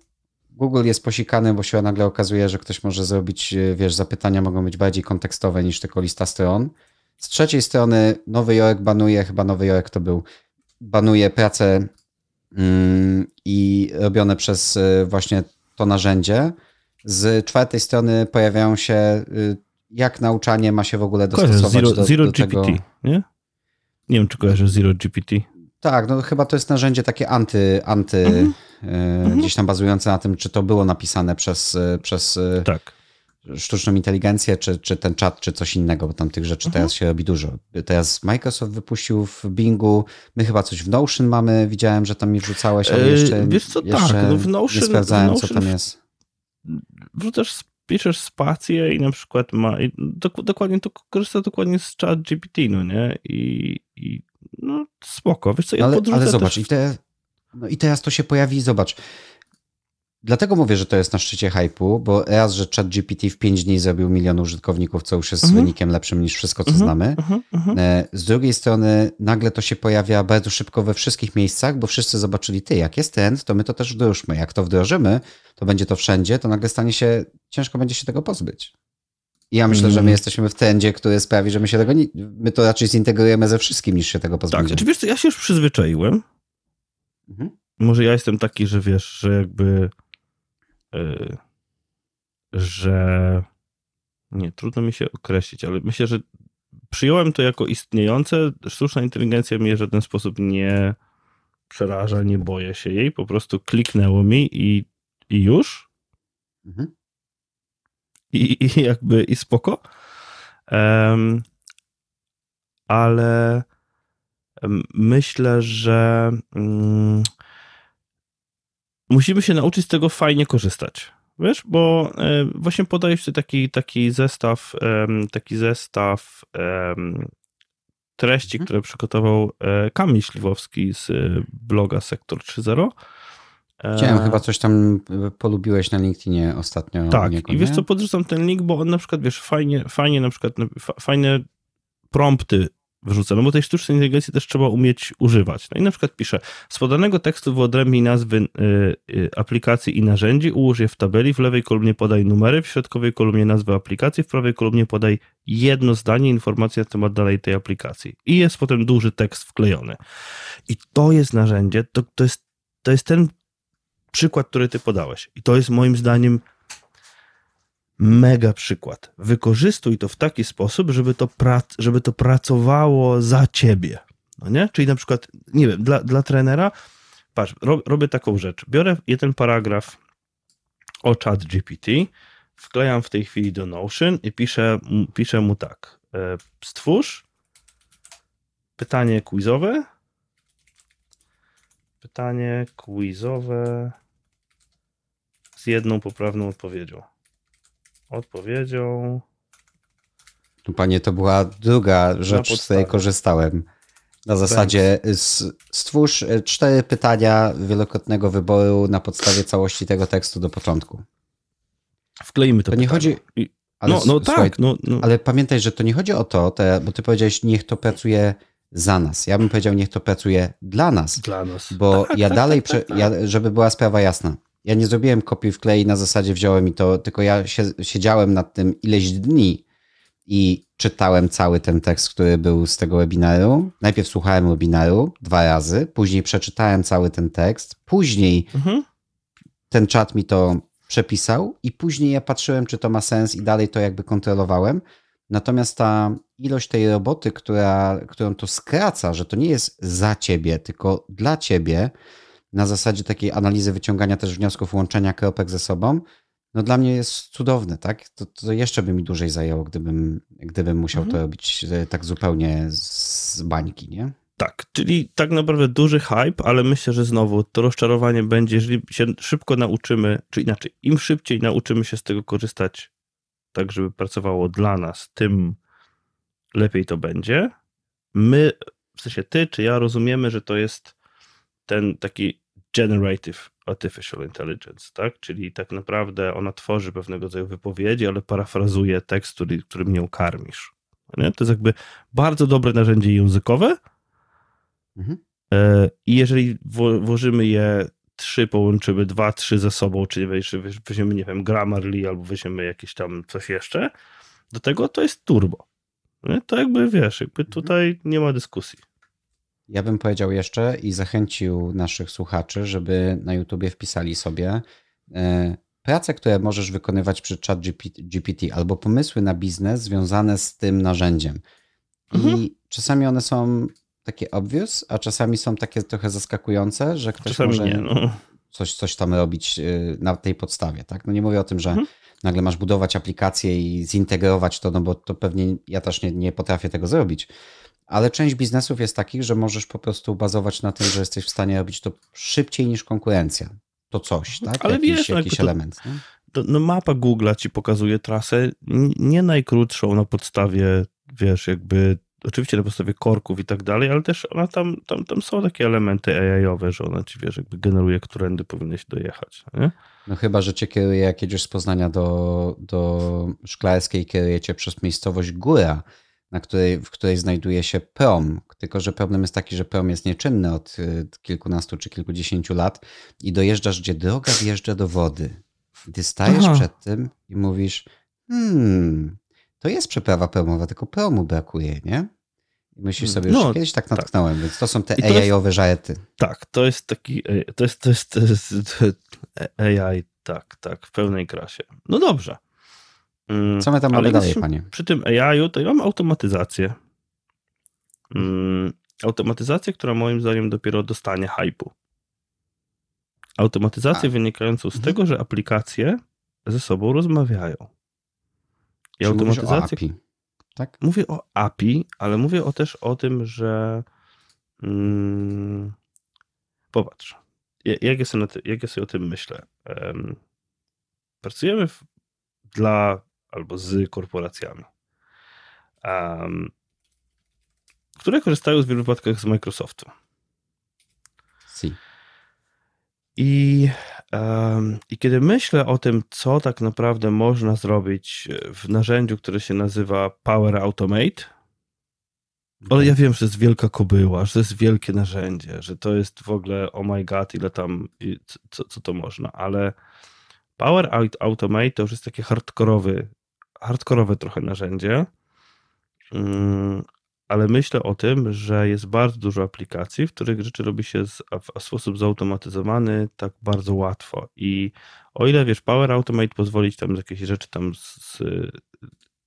Google jest posikany, bo się nagle okazuje, że ktoś może zrobić, wiesz, zapytania mogą być bardziej kontekstowe niż tylko lista stron. Z trzeciej strony Nowy Jork banuje, chyba Nowy Jork to był, banuje prace mm, i robione przez y, właśnie to narzędzie. Z czwartej strony pojawiają się, y, jak nauczanie ma się w ogóle dostosować Zero, do, Zero do GPT, tego. nie? Nie wiem, czy kojarzysz Zero GPT. Tak, no chyba to jest narzędzie takie anty, anty mhm. Y, mhm. gdzieś tam bazujące na tym, czy to było napisane przez, przez tak sztuczną inteligencję, czy, czy ten czat, czy coś innego, bo tam tych rzeczy mhm. teraz się robi dużo. Teraz Microsoft wypuścił w Bingu, my chyba coś w Notion mamy, widziałem, że tam mi wrzucałeś, ale jeszcze, Wiesz co, jeszcze tak, no w Notion, nie sprawdzałem, Notion, co tam jest. Wrzucasz, piszesz spację i na przykład ma, i dokładnie to korzysta dokładnie z chat GPT, no nie? I, i no spoko, wiesz co, ja ale, ale zobacz, i, te, no i teraz to się pojawi, zobacz, Dlatego mówię, że to jest na szczycie hypu, bo raz, że ChatGPT w 5 dni zrobił milion użytkowników, co już jest mhm. wynikiem lepszym niż wszystko, co mhm. znamy. Mhm. mhm. E, z drugiej strony nagle to się pojawia bardzo szybko we wszystkich miejscach, bo wszyscy zobaczyli, ty, jak jest trend, to my to też wdrożmy. Jak to wdrożymy, to będzie to wszędzie, to nagle stanie się, ciężko będzie się tego pozbyć. I ja myślę, że my mhm. jesteśmy w trendzie, który sprawi, że my się tego nie, my to raczej zintegrujemy ze wszystkim, niż się tego pozbędziemy. Tak, oczywiście ja się już przyzwyczaiłem. Mhm. Może ja jestem taki, że wiesz, że jakby że nie, trudno mi się określić, ale myślę, że przyjąłem to jako istniejące. Sztuczna inteligencja mnie w żaden sposób nie przeraża, nie boję się jej. Po prostu kliknęło mi i, i już. Mhm. I, I jakby i spoko. Um, ale myślę, że um, musimy się nauczyć z tego fajnie korzystać. Wiesz, bo e, właśnie podajesz ty taki, taki zestaw, taki zestaw treści, mhm. które przygotował e, Kamil Śliwowski z bloga Sektor 3.0. Chciałem, e, chyba coś tam polubiłeś na LinkedInie ostatnio. Tak, niego, i wiesz co, podrzucam ten link, bo on na przykład, wiesz, fajnie, fajnie na przykład, fajne prompty wrzucę, no bo tej sztucznej inteligencji też trzeba umieć używać. No i na przykład piszę, z podanego tekstu wyodrębnij nazwy y, y, aplikacji i narzędzi, ułóż je w tabeli, w lewej kolumnie podaj numery, w środkowej kolumnie nazwę aplikacji, w prawej kolumnie podaj jedno zdanie, informacja na temat dalej tej aplikacji. I jest potem duży tekst wklejony. I to jest narzędzie, to, to, jest, to jest ten przykład, który ty podałeś. I to jest moim zdaniem mega przykład. Wykorzystuj to w taki sposób, żeby to, prac, żeby to pracowało za ciebie. No nie? Czyli na przykład, nie wiem, dla, dla trenera, patrz, robię taką rzecz. Biorę jeden paragraf o chat GPT, wklejam w tej chwili do Notion i piszę, piszę mu tak. E, stwórz pytanie quizowe. Pytanie quizowe z jedną poprawną odpowiedzią odpowiedzią. Panie, to była druga rzecz, z której korzystałem. Na zasadzie stwórz e, cztery pytania wielokrotnego wyboru na podstawie całości tego tekstu do początku. Wkleimy to. To nie chodzi. Ale, no, no słuchaj, tak. No, no. Ale pamiętaj, że to nie chodzi o to, te, bo ty powiedziałeś, niech to pracuje za nas. Ja bym powiedział, niech to pracuje dla nas. Dla nas. Bo <laughs> tak, ja tak, dalej, tak, tak, ja, żeby była sprawa jasna. Ja nie zrobiłem kopii w klei na zasadzie wziąłem i to, tylko ja się, siedziałem nad tym ileś dni i czytałem cały ten tekst, który był z tego webinaru. Najpierw słuchałem webinaru dwa razy, później przeczytałem cały ten tekst, później mhm. ten czat mi to przepisał i później ja patrzyłem, czy to ma sens i dalej to jakby kontrolowałem. Natomiast ta ilość tej roboty, która, którą to skraca, że to nie jest za ciebie, tylko dla ciebie, na zasadzie takiej analizy wyciągania też wniosków, łączenia kropek ze sobą, no dla mnie jest cudowne, tak? To, to jeszcze by mi dłużej zajęło, gdybym, gdybym musiał mhm. to robić e, tak zupełnie z bańki, nie? Tak, czyli tak naprawdę duży hype, ale myślę, że znowu to rozczarowanie będzie, jeżeli się szybko nauczymy, czy inaczej, im szybciej nauczymy się z tego korzystać, tak żeby pracowało dla nas, tym lepiej to będzie. My, w sensie ty czy ja rozumiemy, że to jest ten taki Generative Artificial Intelligence, tak? Czyli tak naprawdę ona tworzy pewnego rodzaju wypowiedzi, ale parafrazuje tekst, który, którym nią karmisz. Nie? To jest jakby bardzo dobre narzędzie językowe mhm. E, i jeżeli włożymy je trzy, połączymy dwa, trzy ze sobą, czyli weźmiemy, nie wiem, Grammarly albo weźmiemy jakieś tam coś jeszcze, do tego to jest turbo. Nie? To jakby, wiesz, jakby mhm. tutaj nie ma dyskusji. Ja bym powiedział jeszcze i zachęcił naszych słuchaczy, żeby na YouTubie wpisali sobie e, prace, które możesz wykonywać przy chat GPT albo pomysły na biznes związane z tym narzędziem. Mhm. I czasami one są takie obvious, a czasami są takie trochę zaskakujące, że ktoś czasami może nie, no. coś, coś tam robić e, na tej podstawie. Tak? No nie mówię o tym, że mhm. Nagle masz budować aplikację i zintegrować to, no bo to pewnie ja też nie, nie potrafię tego zrobić ale część biznesów jest takich, że możesz po prostu bazować na tym, że jesteś w stanie robić to szybciej niż konkurencja. To coś, tak? Ale jakiś, wiesz, no jakiś element. To, no mapa Google'a ci pokazuje trasę nie najkrótszą na podstawie, wiesz, jakby oczywiście na podstawie korków i tak dalej, ale też ona tam, tam, tam są takie elementy AI-owe, że ona ci, wiesz, jakby generuje, którędy powinieneś dojechać. Nie? No chyba, że cię kieruje, jak jedziesz z Poznania do, do Szklarskiej, kieruje cię przez miejscowość Góra, na której, w której znajduje się prom. Tylko, że problem jest taki, że prom jest nieczynny od y, kilkunastu czy kilkudziesięciu lat i dojeżdżasz, gdzie droga wjeżdża do wody. Gdy stajesz Aha. przed tym i mówisz, hmm, to jest przeprawa promowa, tylko promu brakuje, nie? Myślisz sobie, już no, kiedyś tak, tak. natknąłem, tak. więc to są te AI-owe żarty. Tak, to jest taki, e, to jest, to jest, to jest <laughs> AI, tak, tak, w pełnej krasie. No dobrze. Mm, Co my tam mamy dalej, panie? Przy tym AI-u to ja mam automatyzację. Mm, automatyzację, która moim zdaniem dopiero dostanie hypu. Automatyzację A. wynikającą z mhm. tego, że aplikacje ze sobą rozmawiają. I Czy automatyzację. API, tak? Mówię o API, ale mówię o też o tym, że. Hmm, popatrz. Jak ja, sobie, jak ja sobie o tym myślę? Um, pracujemy w, dla albo z korporacjami, um, które korzystają w wielu wypadkach z Microsoftu. I, I kiedy myślę o tym, co tak naprawdę można zrobić w narzędziu, które się nazywa Power Automate, Ale ja wiem, że to jest wielka kobyła, że to jest wielkie narzędzie, że to jest w ogóle oh my god, ile tam, co, co to można, ale Power Automate to już jest takie hardkorowy, hardkorowe trochę narzędzie, mm, ale myślę o tym, że jest bardzo dużo aplikacji, w których rzeczy robi się w sposób zautomatyzowany tak bardzo łatwo. I o ile wiesz, Power Automate pozwolić tam jakieś rzeczy tam z,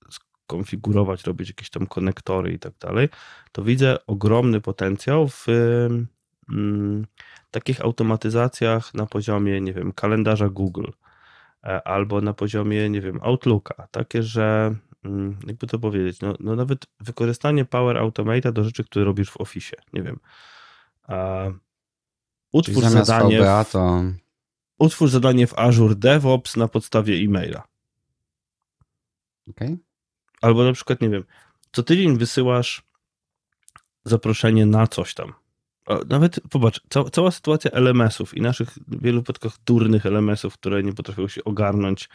skonfigurować, robić jakieś tam konektory i tak dalej, to widzę ogromny potencjał w mm, takich automatyzacjach na poziomie, nie wiem, kalendarza Google e, albo na poziomie, nie wiem, Outlooka. Takie, że jakby to powiedzieć, no, no nawet wykorzystanie Power Automata do rzeczy, które robisz w Office, nie wiem. A, utwórz zadanie, VBA to... utwórz zadanie w Azure DevOps na podstawie e-maila. Okay. Albo na przykład, nie wiem, co tydzień wysyłasz zaproszenie na coś tam. Nawet, popatrz, ca cała sytuacja LMS-ów i naszych w wielu wypadkach durnych LMS-ów, które nie potrafią się ogarnąć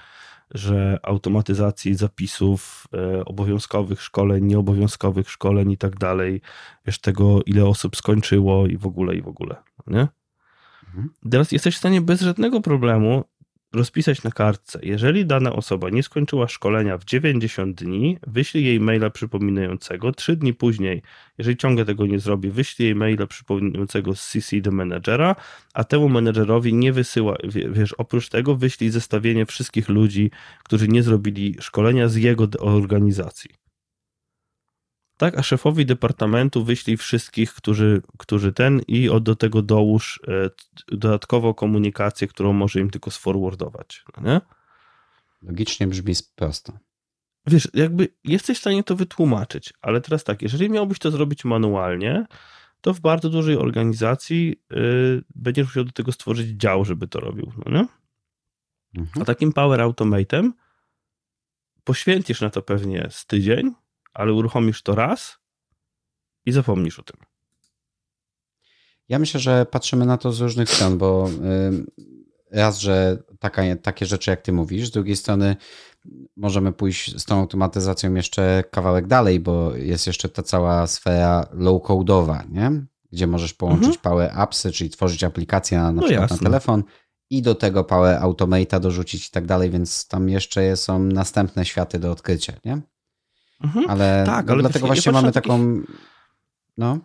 że automatyzacji zapisów e, obowiązkowych szkoleń, nieobowiązkowych szkoleń i tak dalej, wiesz, tego ile osób skończyło i w ogóle, i w ogóle, nie? Mhm. Teraz jesteś w stanie bez żadnego problemu rozpisać na kartce. Jeżeli dana osoba nie skończyła szkolenia w 90 dni, wyślij jej maila przypominającego. Trzy dni później, jeżeli ciągle tego nie zrobi, wyślij jej maila przypominającego z CC do menedżera, a temu menedżerowi nie wysyła, wiesz, oprócz tego wyślij zestawienie wszystkich ludzi, którzy nie zrobili szkolenia z jego organizacji tak, a szefowi departamentu wyślij wszystkich, którzy, którzy ten i do tego dołóż e, dodatkowo komunikację, którą może im tylko sforwardować, no nie? Logicznie brzmi prosto. Wiesz, jakby jesteś w stanie to wytłumaczyć, ale teraz tak, jeżeli miałbyś to zrobić manualnie, to w bardzo dużej organizacji yy, będziesz musiał do tego stworzyć dział, żeby to robił, no? Mhm. A takim Power Automatem poświęcisz na to pewnie z tydzień, ale uruchomisz to raz i zapomnisz o tym. Ja myślę, że patrzymy na to z różnych stron, bo raz, że taka, takie rzeczy jak ty mówisz, z drugiej strony możemy pójść z tą automatyzacją jeszcze kawałek dalej, bo jest jeszcze ta cała sfera low-codowa, nie? gdzie możesz połączyć mhm. Power Appsy, czyli tworzyć aplikację na, na no przykład jasne. na telefon i do tego Power Automate'a dorzucić i tak dalej, więc tam jeszcze są następne światy do odkrycia, nie? Mhm. Ale, tak, no ale dlatego właśnie mamy taką. No.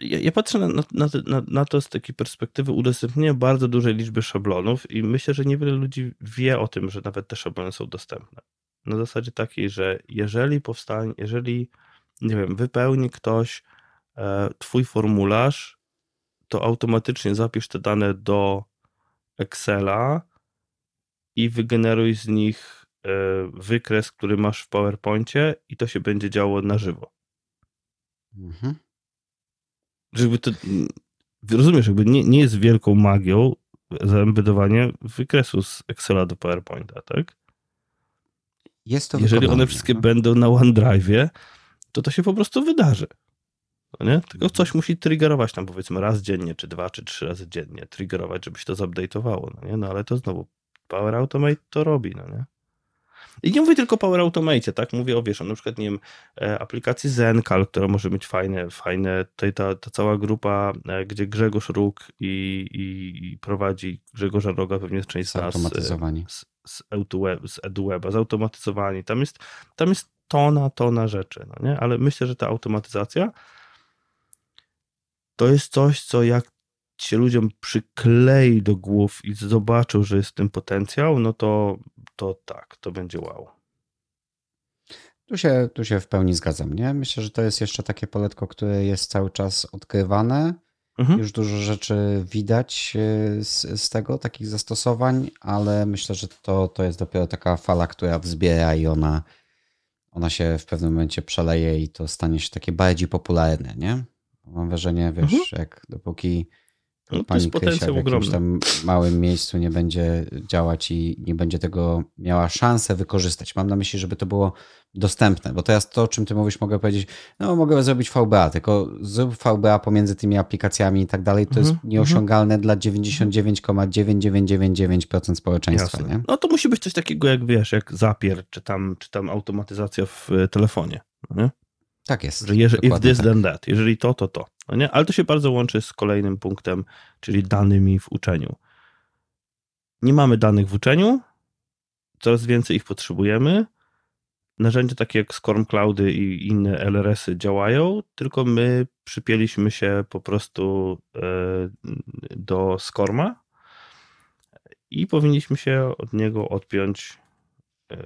Ja, ja patrzę na, na, na, na, to z takiej perspektywy udostępnienia bardzo dużej liczby szablonów i myślę, że niewiele ludzi wie o tym, że nawet te szablony są dostępne. Na zasadzie takiej, że jeżeli powstanie, jeżeli, nie wiem, wypełni ktoś e, twój formularz, to automatycznie zapisz te dane do Excela i wygeneruj z nich wykres, który masz w PowerPoincie i to się będzie działo na żywo. Mhm. Żeby to, rozumiesz, jakby nie, nie jest wielką magią zaembedowanie wykresu z Excela do PowerPointa, tak? Jest to Jeżeli one wszystkie no? będą na OneDrive'ie, to to się po prostu wydarzy. No nie? Tylko coś musi triggerować tam powiedzmy raz dziennie, czy dwa, czy trzy razy dziennie, triggerować, żeby się to zupdate'owało, no nie? No ale to znowu Power Automate to robi, no nie? I nie mówię tylko o Power Automate, tak? Mówię o, wiesz, o na przykład, nie wiem, e, aplikacji Zencal, która może być fajne, fajne. Tutaj ta, ta cała grupa, e, gdzie Grzegorz Róg i, i prowadzi Grzegorza Roga, pewnie jest część z nas. Zautomatyzowani. Z, z, EduWeb, z EduWeba, zautomatyzowani. Tam jest, tam jest tona, tona rzeczy, no nie? Ale myślę, że ta automatyzacja to jest coś, co jak się ludziom przyklei do głów i zobaczą, że jest w tym potencjał, no to, to tak, to będzie wow. Tu się, tu się w pełni zgadzam. Nie? Myślę, że to jest jeszcze takie poletko, które jest cały czas odkrywane. Mhm. Już dużo rzeczy widać e, z, z, tego, takich zastosowań, ale myślę, że to, to jest dopiero taka fala, która wzbiera i ona, ona się w pewnym momencie przeleje i to stanie się takie bardziej popularne. Nie? Mam wrażenie, wiesz, mhm. jak dopóki no, pani Krysia w jakimś tam małym miejscu nie będzie działać i nie będzie tego miała szansę wykorzystać. Mam na myśli, żeby to było dostępne, bo teraz to, o czym ty mówisz, mogę powiedzieć, no mogę zrobić VBA, tylko zrób VBA pomiędzy tymi aplikacjami i tak dalej, to jest mhm, nieosiągalne dla 99,9999% społeczeństwa. Nie? No to musi być coś takiego jak wiesz, jak Zapier, czy tam, czy tam automatyzacja w telefonie. No nie? Tak jest. Że jeżeli, if this, tak. then that. Jeżeli to, to to. No nie? Ale to się bardzo łączy z kolejnym punktem, czyli danymi w uczeniu. Nie mamy danych w uczeniu, coraz więcej ich potrzebujemy. Narzędzia takie jak Storm Cloudy i inne LRS-y działają, tylko my przypięliśmy się po prostu e, do Skorma i powinniśmy się od niego odpiąć e,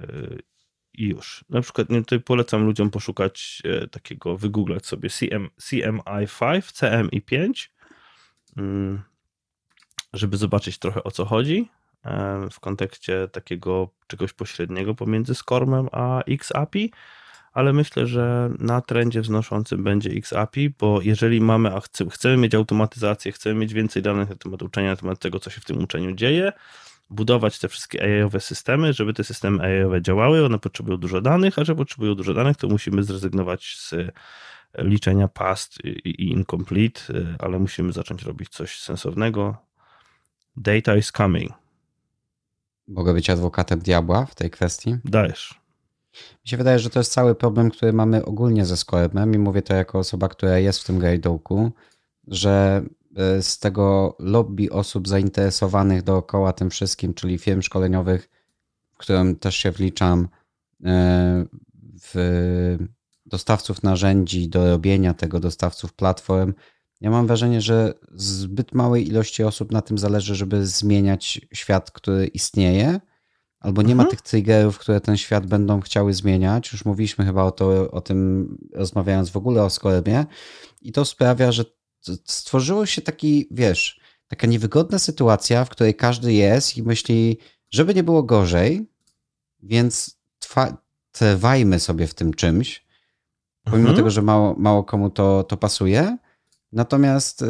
i już. Na przykład nie, tutaj polecam ludziom poszukać e, takiego, wygooglać sobie CM, CMI5, CMI5, mm, żeby zobaczyć trochę o co chodzi e, w kontekście takiego czegoś pośredniego pomiędzy Skormem a XAPI, ale myślę, że na trendzie wznoszącym będzie XAPI, bo jeżeli mamy, a chcemy mieć automatyzację, chcemy mieć więcej danych na temat uczenia, na temat tego, co się w tym uczeniu dzieje, budować te wszystkie AI-owe systemy, żeby te systemy AI-owe działały, one potrzebują dużo danych, a że potrzebują dużo danych, to musimy zrezygnować z liczenia past i incomplete, ale musimy zacząć robić coś sensownego. Data is coming. Mogę być adwokatem diabła w tej kwestii? Dajesz. Mi się wydaje, że to jest cały problem, który mamy ogólnie ze Scoremem i mówię to jako osoba, która jest w tym gajdołku, że E, z tego lobby osób zainteresowanych dookoła tym wszystkim, czyli firm szkoleniowych, w którym też się wliczam, e, w dostawców narzędzi do robienia tego, dostawców platform. Ja mam wrażenie, że zbyt małej ilości osób na tym zależy, żeby zmieniać świat, który istnieje, albo nie mhm. ma tych triggerów, które ten świat będą chciały zmieniać. Już mówiliśmy chyba o, to, o tym, rozmawiając w ogóle o Skoremie, i to sprawia, że stworzyło się taki, wiesz, taka niewygodna sytuacja, w której każdy jest i myśli, żeby nie było gorzej, więc trwa, trwajmy sobie w tym czymś, pomimo mhm. tego, że mało, mało komu to, to pasuje. Natomiast y,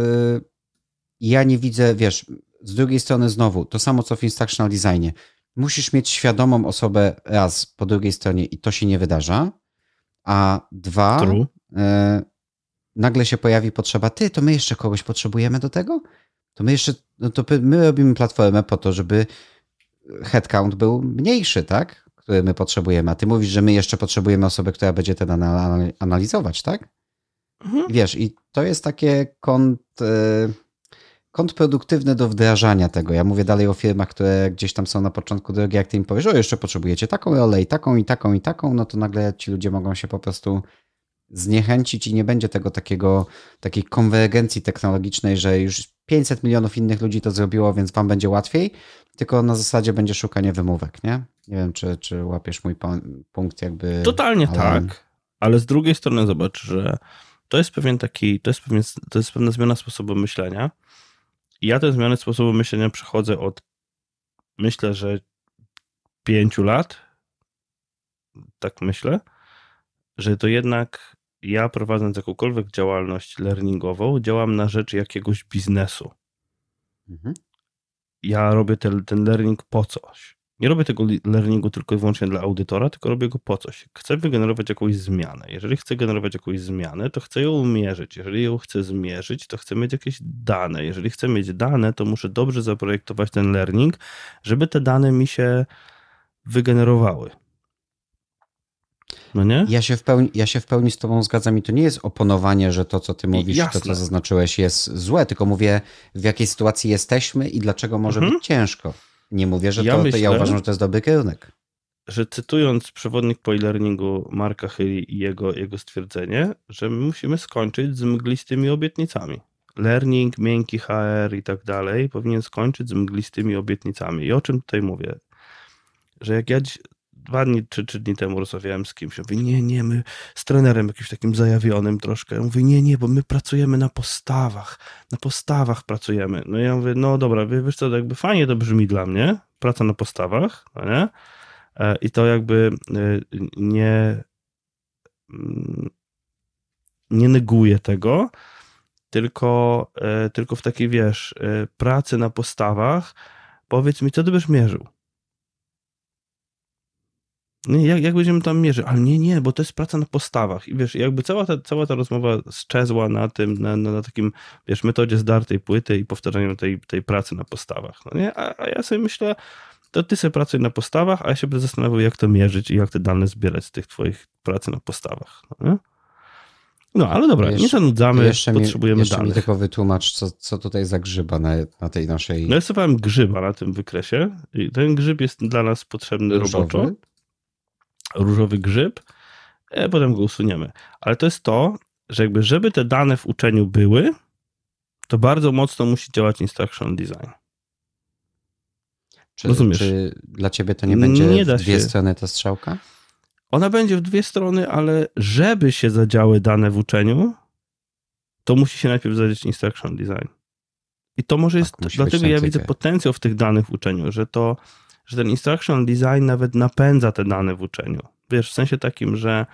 ja nie widzę, wiesz, z drugiej strony znowu, to samo co w instructional designie. Musisz mieć świadomą osobę raz po drugiej stronie i to się nie wydarza, a dwa, nagle się pojawi potrzeba, ty, to my jeszcze kogoś potrzebujemy do tego? To my jeszcze, no to my robimy platformę po to, żeby headcount był mniejszy, tak? Który my potrzebujemy. A ty mówisz, że my jeszcze potrzebujemy osoby, która będzie ten analizować, tak? Mhm. Wiesz, i to jest takie kont, e, kont produktywny do wdrażania tego. Ja mówię dalej o firmach, które gdzieś tam są na początku drogi, jak ty im powiesz, o jeszcze potrzebujecie taką rolę i taką i taką i taką, no to nagle ci ludzie mogą się po prostu zniechęcić i nie będzie tego takiego, takiej konwergencji technologicznej, że już 500 milionów innych ludzi to zrobiło, więc wam będzie łatwiej, tylko na zasadzie będzie szukanie wymówek, nie? Nie wiem, czy, czy łapiesz mój punkt jakby... Totalnie tak, ale z drugiej strony zobacz, że to jest pewien taki, to jest, pewien, to jest pewna zmiana sposobu myślenia. I ja tę zmianę sposobu myślenia przechodzę od, myślę, że pięciu lat, tak myślę, że to jednak ja prowadząc jakąkolwiek działalność learningową, działam na rzecz jakiegoś biznesu. Mhm. Ja robię ten, ten learning po coś. Nie robię tego learningu tylko i wyłącznie dla audytora, tylko robię go po coś. Chcę wygenerować jakąś zmianę. Jeżeli chcę generować jakąś zmianę, to chcę ją mierzyć. Jeżeli ją chcę zmierzyć, to chcę mieć jakieś dane. Jeżeli chcę mieć dane, to muszę dobrze zaprojektować ten learning, żeby te dane mi się wygenerowały. No nie? Ja się, w pełni, ja się w pełni z Tobą zgadzam i to nie jest oponowanie, że to, co Ty mówisz, Jasne. to, co zaznaczyłeś, jest złe, tylko mówię, w jakiej sytuacji jesteśmy i dlaczego może mhm. być ciężko. Nie mówię, że ja to, myślę, to ja uważam, że to jest dobry kierunek. Że cytując przewodnik po e-learningu Marka Hyli i jego, jego stwierdzenie, że my musimy skończyć z mglistymi obietnicami. Learning, miękki HR i tak dalej powinien skończyć z mglistymi obietnicami. I o czym tutaj mówię? Że jak ja dwa dni czy trzy dni temu rozmawiałem z kimś. Mówi, nie, nie, my z trenerem jakimś takim zajawionym troszkę. Ja mówię, nie, nie, bo my pracujemy na postawach. Na postawach pracujemy. No ja mówię, no dobra, wiesz co, jakby fajnie to brzmi dla mnie, praca na postawach, no nie? E, I to jakby e, nie mm, nie neguje tego, tylko, e, tylko w takiej, wiesz, pracy na postawach, powiedz mi, co ty byś mierzył? Nie, jak, jak będziemy tam mierzyć? Ale nie, nie, bo to jest praca na postawach. I wiesz, jakby cała ta, cała ta rozmowa szczezła na tym, na, na, na takim, wiesz, metodzie zdartej płyty i powtarzaniu tej, tej pracy na postawach. No nie? A, a ja sobie myślę, to ty sobie pracuj na postawach, a ja się będę zastanawiał, jak to mierzyć i jak te dane zbierać z tych twoich pracy na postawach. No nie? No, ale dobra, jeszcze, nie zanudzamy, jeszcze potrzebujemy mi, jeszcze danych. mi tylko wytłumacz, co, co tutaj za grzyba na, na tej naszej... Narysowałem grzyba na tym wykresie. I ten grzyb jest dla nas potrzebny Różowy? roboczo. Różowy grzyb. E, potem go usuniemy. Ale to jest to, że jakby żeby te dane w uczeniu były, to bardzo mocno musi działać instruction design. Czy, Rozumiesz? Czy dla ciebie to nie będzie nie w dwie się. strony ta strzałka? Ona będzie w dwie strony, ale żeby się zadziały dane w uczeniu, to musi się najpierw zadziać instruction design. I to może tak, jest, dlatego ja widzę potencjał w tych danych w uczeniu, że to, że ten instruction design nawet napędza te dane w uczeniu. Wiesz, w sensie takim, że,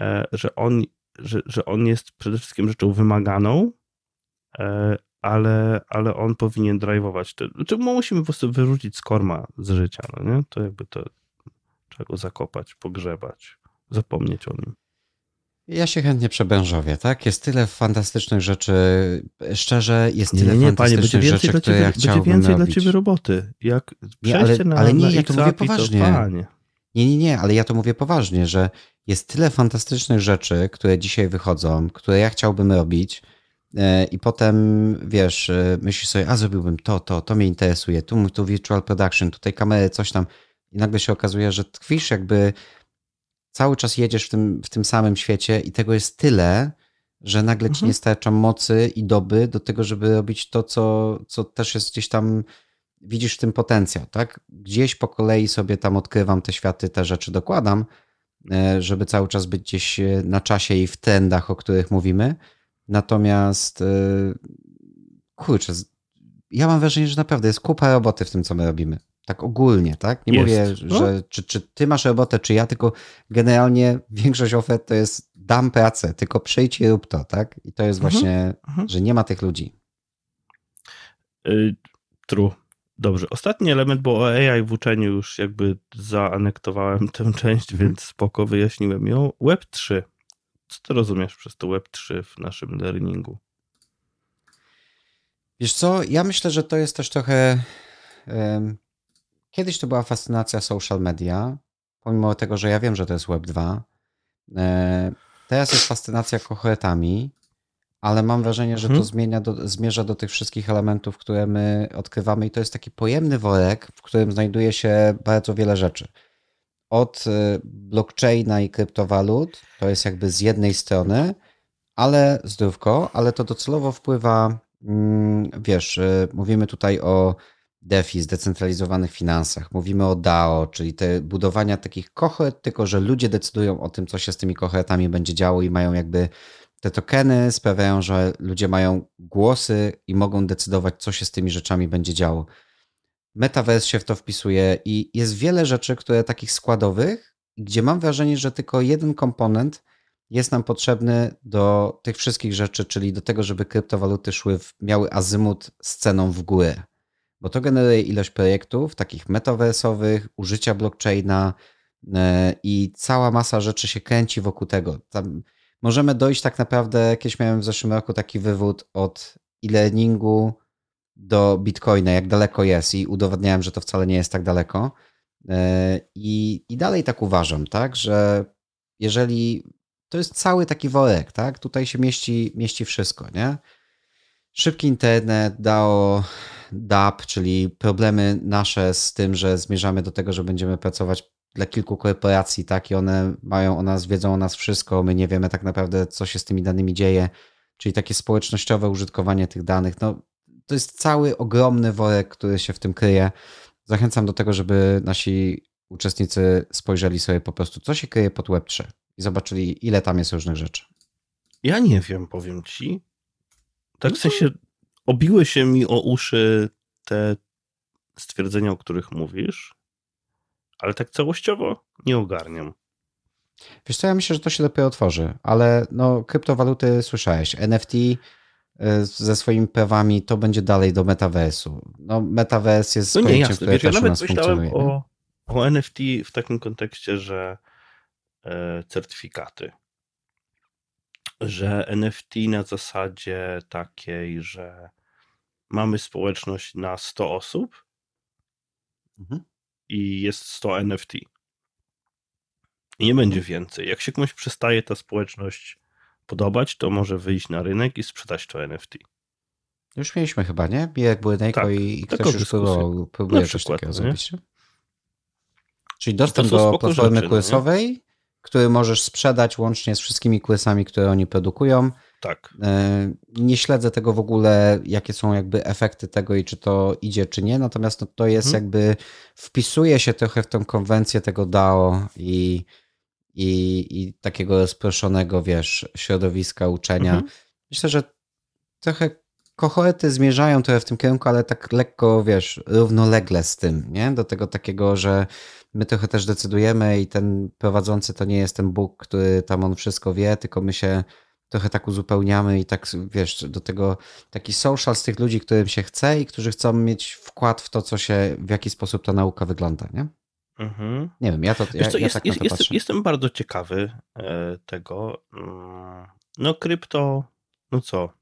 e, że, on, że, że on jest przede wszystkim rzeczą wymaganą, e, ale, ale on powinien drive'ować. Czy znaczy, musimy po prostu wyrzucić skorma z życia, no nie? To jakby to trzeba go zakopać, pogrzebać, zapomnieć o nim. Ja się chętnie przebężowię, tak? Jest tyle fantastycznych rzeczy, szczerze, jest tyle nie, nie, fantastycznych panie, rzeczy, które ciebie, ja chciałbym Będzie więcej robić. dla ciebie roboty. Jak nie, ale, na, ale nie, na ja to mówię poważnie. To, nie, nie, nie, ale ja to mówię poważnie, że jest tyle fantastycznych rzeczy, które dzisiaj wychodzą, które ja chciałbym robić, E, i potem, wiesz, e, myślisz sobie, a zrobiłbym to, to, to mnie interesuje, tu, tu virtual production, tutaj kamery, coś tam i nagle się okazuje, że tkwisz jakby cały czas jedziesz w tym, w tym samym świecie i tego jest tyle, że nagle ci mhm. nie starcza mocy i doby do tego, żeby robić to, co, co też jest gdzieś tam, widzisz w tym potencjał, tak? Gdzieś po kolei sobie tam odkrywam te światy, te rzeczy dokładam, e, żeby cały czas być gdzieś na czasie i w trendach, o których mówimy, Natomiast y, kurczę, ja mam wrażenie, że naprawdę jest kupa roboty w tym, co my robimy. Tak ogólnie, tak? Nie jest. mówię, no. że czy, czy ty masz robotę, czy ja, tylko generalnie większość ofert to jest dam pracę, tylko przyjdź i rób to, tak? I to jest mhm. właśnie, mhm. że nie ma tych ludzi. Y, true. Dobrze. Ostatni element, bo o AI w uczeniu już jakby zaanektowałem tę <laughs> część, mhm. więc spoko wyjaśniłem ją. Web 3. Co ty rozumiesz przez to Web3 w naszym learningu? Wiesz co, ja myślę, że to jest też trochę. Um, kiedyś to była fascynacja social media, pomimo tego, że ja wiem, że to jest Web2. E, teraz jest fascynacja kohortami, ale mam wrażenie, że to zmienia do, zmierza do tych wszystkich elementów, które my odkrywamy, i to jest taki pojemny worek, w którym znajduje się bardzo wiele rzeczy od y, blockchaina i kryptowalut, to jest jakby z jednej strony, ale zdrówko, ale to docelowo wpływa, mm, wiesz, y, mówimy tutaj o DeFi, zdecentralizowanych finansach, mówimy o DAO, czyli te budowania takich kohort, tylko że ludzie decydują o tym, co się z tymi kohortami będzie działo i mają jakby te tokeny sprawiają, że ludzie mają głosy i mogą decydować, co się z tymi rzeczami będzie działo. Metaverse się w to wpisuje i jest wiele rzeczy, które takich składowych, gdzie mam wrażenie, że tylko jeden komponent jest nam potrzebny do tych wszystkich rzeczy, czyli do tego, żeby kryptowaluty szły, w, miały azymut z ceną w górę. Bo to generuje ilość projektów takich metaversowych, użycia blockchaina yy, i cała masa rzeczy się kręci wokół tego. Tam możemy dojść tak naprawdę, jakieś miałem w zeszłym roku taki wywód od e-learningu do Bitcoina, jak daleko jest i udowadniałem, że to wcale nie jest tak daleko. E, I, I dalej tak uważam, tak, że jeżeli to jest cały taki worek, tak, tutaj się mieści, mieści wszystko, nie? Szybki internet, DAO, DAP, czyli problemy nasze z tym, że zmierzamy do tego, że będziemy pracować dla kilku korporacji, tak, i one mają o nas, wiedzą o nas wszystko, my nie wiemy tak naprawdę, co się z tymi danymi dzieje, czyli takie społecznościowe użytkowanie tych danych, no to jest cały ogromny worek, który się w tym kryje. Zachęcam do tego, żeby nasi uczestnicy spojrzeli sobie po prostu, co się kryje pod Web3 i zobaczyli, ile tam jest różnych rzeczy. Ja nie wiem, powiem ci. Tak w sensie obiły się mi o uszy te stwierdzenia, o których mówisz, ale tak całościowo nie ogarniam. Wiesz co, ja myślę, że to się dopiero otworzy, ale no kryptowaluty słyszałeś, NFT E, ze swoimi prawami, to będzie dalej do metaversu. No, metaverse jest no nie, pojęciem, jasne. które Wiesz, też ja nawet myślałem o, o NFT w takim kontekście, że e, certyfikaty. Że NFT na zasadzie takiej, że mamy społeczność na 100 osób mhm. i jest 100 NFT. I nie będzie więcej. Jak się komuś przestaje ta społeczność podobać, to może wyjść na rynek i sprzedać to NFT. Już mieliśmy chyba, nie? Jak były Nejko tak, i, ktoś już próbował, próbuje coś przykład, takiego zrobić. Czyli dostęp do platformy QS-owej, który możesz sprzedać łącznie z wszystkimi QS-ami, które oni produkują. Tak. E, nie śledzę tego w ogóle, jakie są jakby efekty tego i czy to idzie, czy nie. Natomiast no, to jest mhm. jakby, wpisuje się trochę w tą konwencję tego DAO i, i, i takiego rozproszonego, wiesz, środowiska uczenia. Mhm. Myślę, że trochę kohorty zmierzają trochę w tym kierunku, ale tak lekko, wiesz, równolegle z tym, nie? Do tego takiego, że my trochę też decydujemy i ten prowadzący to nie jest ten Bóg, który tam on wszystko wie, tylko my się trochę tak uzupełniamy i tak, wiesz, do tego taki social z tych ludzi, którym się chce i którzy chcą mieć wkład w to, co się, w jaki sposób ta nauka wygląda, nie? Mhm. Nie wiem, ja to, ja, co, ja jest, tak jest, to jestem, jestem bardzo ciekawy e, tego. Mm, no krypto, no co,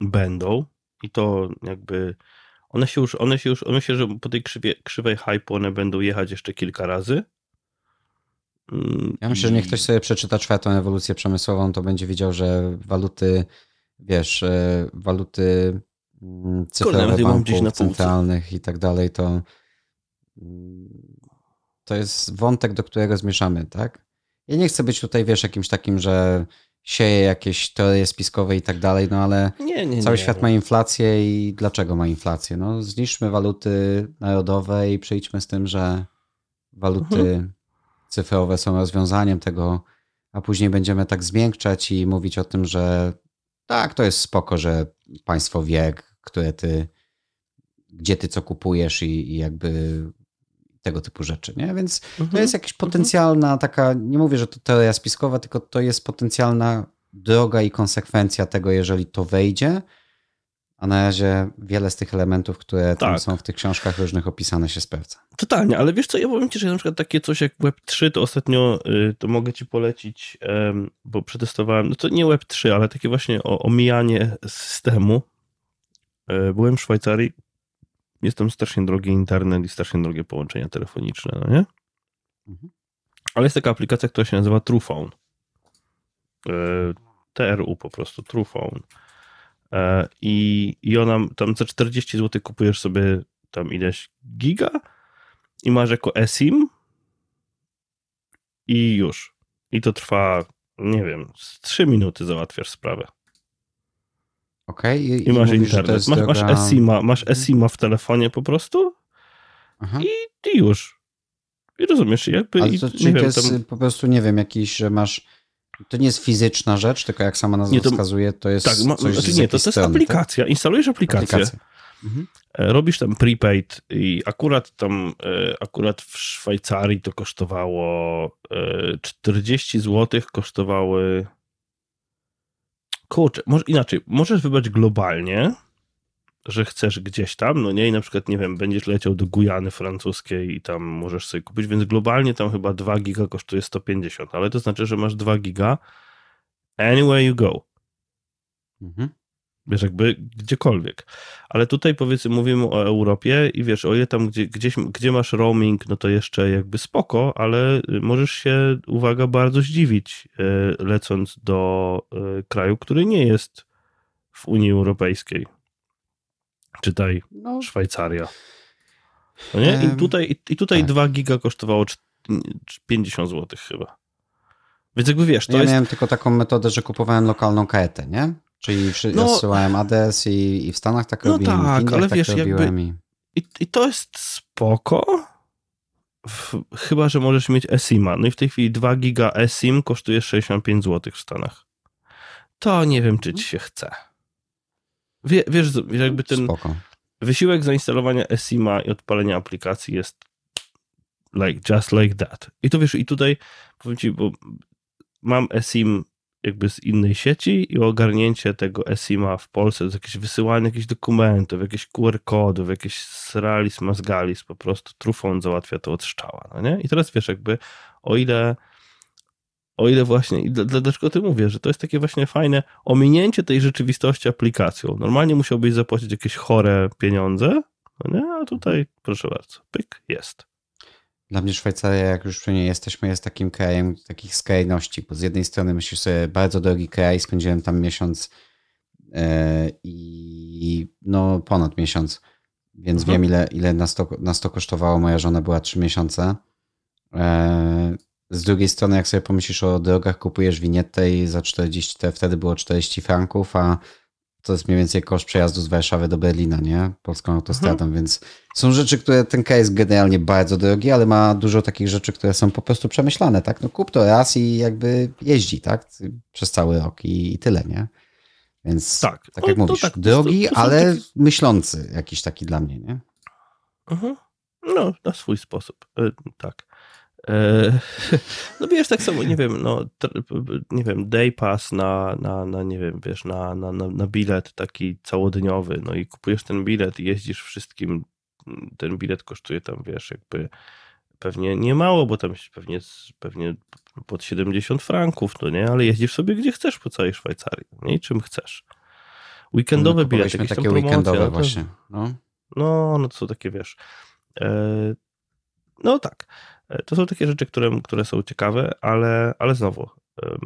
będą i to jakby one się już, one się już, one się, że po tej krzywie, krzywej hype one będą jechać jeszcze kilka razy. Ja myślę, że niech ktoś sobie przeczyta czwartą ewolucję przemysłową, to będzie widział, że waluty, wiesz, e, waluty mm, cyfrowe banków centralnych i tak dalej, to mm, to jest wątek, do którego zmieszamy, tak? Ja nie chcę być tutaj, wiesz, jakimś takim, że sieje jakieś teorie spiskowe i tak dalej, no ale nie, nie, cały nie, świat ma inflację i dlaczego ma inflację? No zniszczmy waluty narodowe i przyjdźmy z tym, że waluty mhm. cyfrowe są rozwiązaniem tego, a później będziemy tak zmiękczać i mówić o tym, że tak, to jest spoko, że państwo wie, które ty, gdzie ty co kupujesz i, i jakby tego typu rzeczy, nie? Więc mhm. to jest jakaś potencjalna taka, nie mówię, że to teoria spiskowa, tylko to jest potencjalna droga i konsekwencja tego, jeżeli to wejdzie, a na razie wiele z tych elementów, które tam tak. są w tych książkach różnych opisane się sprawdza. Totalnie, ale wiesz co, ja powiem ci, że na przykład takie coś jak Web3, to ostatnio y, to mogę ci polecić, bo przetestowałem, no to nie Web3, ale takie właśnie omijanie systemu. E, byłem w Szwajcarii, jest tam strasznie drogi internet i strasznie drogie połączenia telefoniczne, no nie? Mhm. Ale jest taka aplikacja, która się nazywa TruePhone. E, TRU po prostu, TruePhone. E, I, I ona tam za 40 zł kupujesz sobie tam ileś giga i masz jako eSIM i już. I to trwa, nie wiem, z 3 minuty załatwiasz sprawę. Okay. I, I, masz mówisz, internet. Masz, droga... masz eSIMa, masz eSIMa w telefonie po prostu i, i już. I rozumiesz, jakby... Ale to, i, czyli to jest tam... po prostu, nie wiem, jakiś, że masz... To nie jest fizyczna rzecz, tylko jak sama nazwa nie, to, wskazuje, to jest tak, ma, coś znaczy Nie, to, to jest strony, aplikacja. Tak? Instalujesz aplikację. Aplikacja. Mhm. E, robisz tam prepaid i akurat tam, e, akurat w Szwajcarii to kosztowało 40 e, zł, kosztowały kurczę, może inaczej, możesz wybrać globalnie, że chcesz gdzieś tam, no nie, i na przykład, nie wiem, będziesz leciał do Gujany francuskiej i tam możesz sobie kupić, więc globalnie tam chyba 2 giga kosztuje 150, ale to znaczy, że masz 2 giga anywhere you go. Mhm. Wiesz, jakby gdziekolwiek. Ale tutaj powiedzmy mówimy o Europie i wiesz, o ile tam gdzie, gdzieś, gdzie masz roaming, no to jeszcze jakby spoko, ale możesz się, uwaga, bardzo zdziwić e, lecąc do e, kraju, który nie jest w Unii Europejskiej. Czytaj no. Szwajcaria. No nie? I tutaj, i tutaj tak. 2 giga kosztowało 50 zł chyba. Więc jakby wiesz, to ja jest... miałem tylko taką metodę, że kupowałem lokalną kaetę, nie? Czyli no, rozsyłałem ADS i, i w Stanach tak no robiłem, tak, w ale tak wiesz. Jakby, i, I to jest spoko, w, chyba, że możesz mieć eSIMa. No i w tej chwili 2 giga eSIM kosztuje 65 zł w Stanach. To nie wiem, czy ci się chce. Wie, wiesz, jakby ten spoko. wysiłek zainstalowania eSIMa i odpalenia aplikacji jest like, just like that. I to wiesz, i tutaj powiem ci, bo mam eSIM jakby z innej sieci i ogarnięcie tego SIMA w Polsce, to jakieś wysyłanie jakichś dokumentów, jakieś QR-kodów, jakieś sralis, mazgalis, po prostu trufon załatwia to od szczała, no nie? I teraz wiesz, jakby o ile o ile właśnie, i dlaczego ty mówię, że to jest takie właśnie fajne ominięcie tej rzeczywistości aplikacją. Normalnie musiałbyś zapłacić jakieś chore pieniądze, no nie? A tutaj proszę bardzo, pyk, jest. Dla mnie Szwajcaria, jak już przy niej jesteśmy, jest takim krajem takich skrajności, bo z jednej strony myślisz sobie, bardzo drogi kraj, spędziłem tam miesiąc e, i no ponad miesiąc, więc mhm. wiem ile, ile nas, to, nas to kosztowało. Moja żona była trzy miesiące. E, z drugiej strony, jak sobie pomyślisz o drogach, kupujesz winietę i za 40, wtedy było 40 franków, a to jest mniej więcej koszt przejazdu z Warszawy do Berlina, nie? Polską autostradą, mhm. więc są rzeczy, które ten kraj jest generalnie bardzo drogi, ale ma dużo takich rzeczy, które są po prostu przemyślane, tak? No kup to raz i jakby jeździ, tak? Przez cały rok i, i tyle, nie? Więc tak, tak jak no, mówisz, tak, drogi, to, to ale myślący jakiś taki dla mnie, nie? Mhm. No, na swój sposób, e, tak. E, <laughs> no wiesz, tak samo, nie wiem, no, nie wiem, day pass na, na, na nie wiem, wiesz, na, na, na bilet taki całodniowy, no i kupujesz ten bilet i jeździsz wszystkim, ten bilet kosztuje tam, wiesz, jakby pewnie nie mało, bo tam pewnie, pewnie pod 70 franków, no nie, ale jeździsz sobie gdzie chcesz po całej Szwajcarii, nie, i czym chcesz. Weekendowe no, bilety, jakieś takie weekendowe no właśnie, no. No, no to są takie, wiesz, e, no tak, to są takie rzeczy, które, które są ciekawe, ale, ale znowu,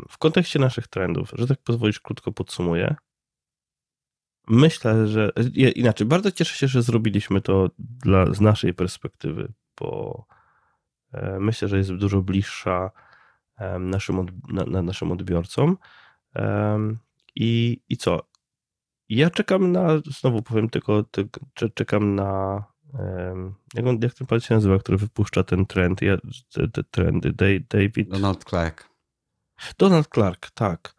w kontekście naszych trendów, że tak pozwolisz, krótko podsumuję. Myślę, że inaczej, bardzo cieszę się, że zrobiliśmy to dla, z naszej perspektywy, bo e, myślę, że jest dużo bliższa naszym, od, na, naszym odbiorcom. I, I co? Ja czekam na, znowu powiem tylko czekam na jak, on, jak ten pan się nazywa, który wypuszcza ten trend, ja, te, te trendy, David... Donald Clark. Donald Clark, tak.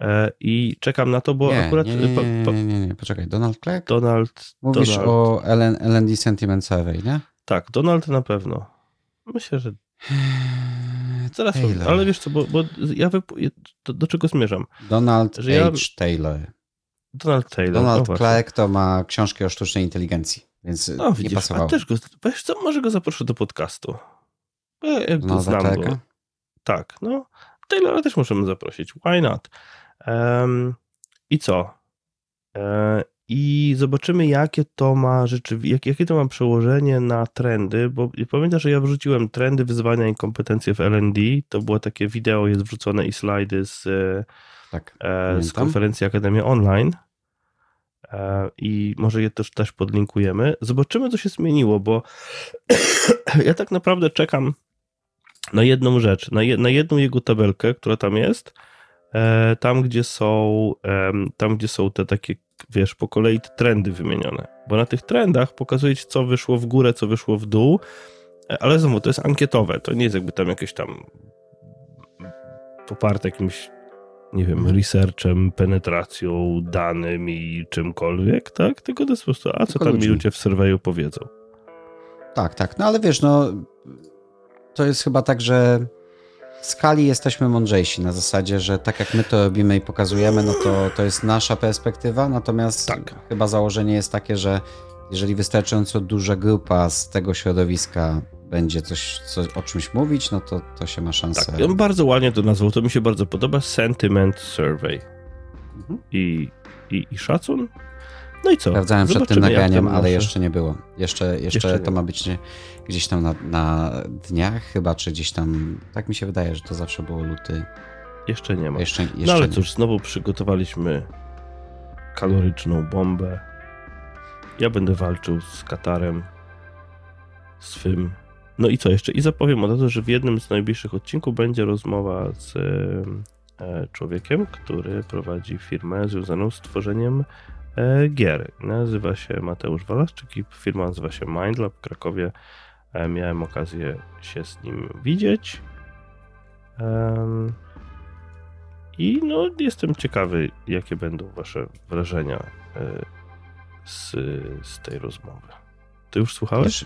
E, I czekam na to, bo nie, akurat... Nie, nie, nie, nie, nie, poczekaj, Donald Clark? Donald... Mówisz Donald. o LND Sentiment Survey, nie? Tak, Donald na pewno. Myślę, że... Zaraz powiem, ale wiesz co, bo, bo ja wypu- do, do, czego zmierzam? Donald H. Ja... Taylor. Donald Taylor. Donald Clark to ma książki o sztucznej inteligencji. Więc no, nie widzisz, pasowało. A też go, wiesz co, może go zaproszę do podcastu. Ja jakby no, znam go. Tak, no. Taylora też możemy zaprosić. Why not? Um, I co? E, I zobaczymy, jakie to ma rzeczywiście, jak, jakie to ma przełożenie na trendy, bo pamiętasz, że ja wrzuciłem trendy, wyzwania i kompetencje w LND. To było takie wideo, jest wrzucone i slajdy z, tak, e, z konferencji Akademia Online. E, i może je też, też podlinkujemy. Zobaczymy, co się zmieniło, bo <clears throat> ja tak naprawdę czekam na jedną rzecz, na, je, na jedną jego tabelkę, która tam jest, e, tam gdzie są tam gdzie są te takie, wiesz, po kolei te trendy wymienione, bo na tych trendach pokazuje ci, co wyszło w górę, co wyszło w dół, e, ale znowu, to jest ankietowe, to nie jest jakby tam jakieś tam poparte jakimś nie wiem, researchem, penetracją, danym i czymkolwiek, tak? Tylko to jest po prostu, a co tam mi ludzie w surveyu powiedzą. Tak, tak. No ale wiesz, no to jest chyba tak, że w skali jesteśmy mądrzejsi na zasadzie, że tak jak my to robimy i pokazujemy, no to, to jest nasza perspektywa, natomiast tak. chyba założenie jest takie, że jeżeli wystarczająco duża grupa z tego środowiska będzie coś, coś o czymś mówić, no to, to się ma szansę. Tak, on bardzo ładnie to nazwał, to mi się bardzo podoba, Sentiment Survey. Mhm. I, i, I szacun. No i co? Sprawdzałem przed tym nagraniem, ale jeszcze nie było. Jeszcze, jeszcze, jeszcze to ma być gdzieś tam na, na, dniach chyba, czy gdzieś tam, tak mi się wydaje, że to zawsze było luty. Jeszcze nie ma. Jeszcze, jeszcze no ale nie. cóż, znowu przygotowaliśmy kaloryczną bombę. Ja będę walczył z Katarem swym no i co jeszcze? I zapowiem od razu, że w jednym z najbliższych odcinków będzie rozmowa z e, człowiekiem, który prowadzi firmę związaną z tworzeniem e, gier. Nazywa się Mateusz Walaszczyk i firma nazywa się Mindlab w Krakowie. E, miałem okazję się z nim widzieć. I no, jestem ciekawy, jakie będą Wasze wrażenia z, z tej rozmowy. Ty już słuchałeś?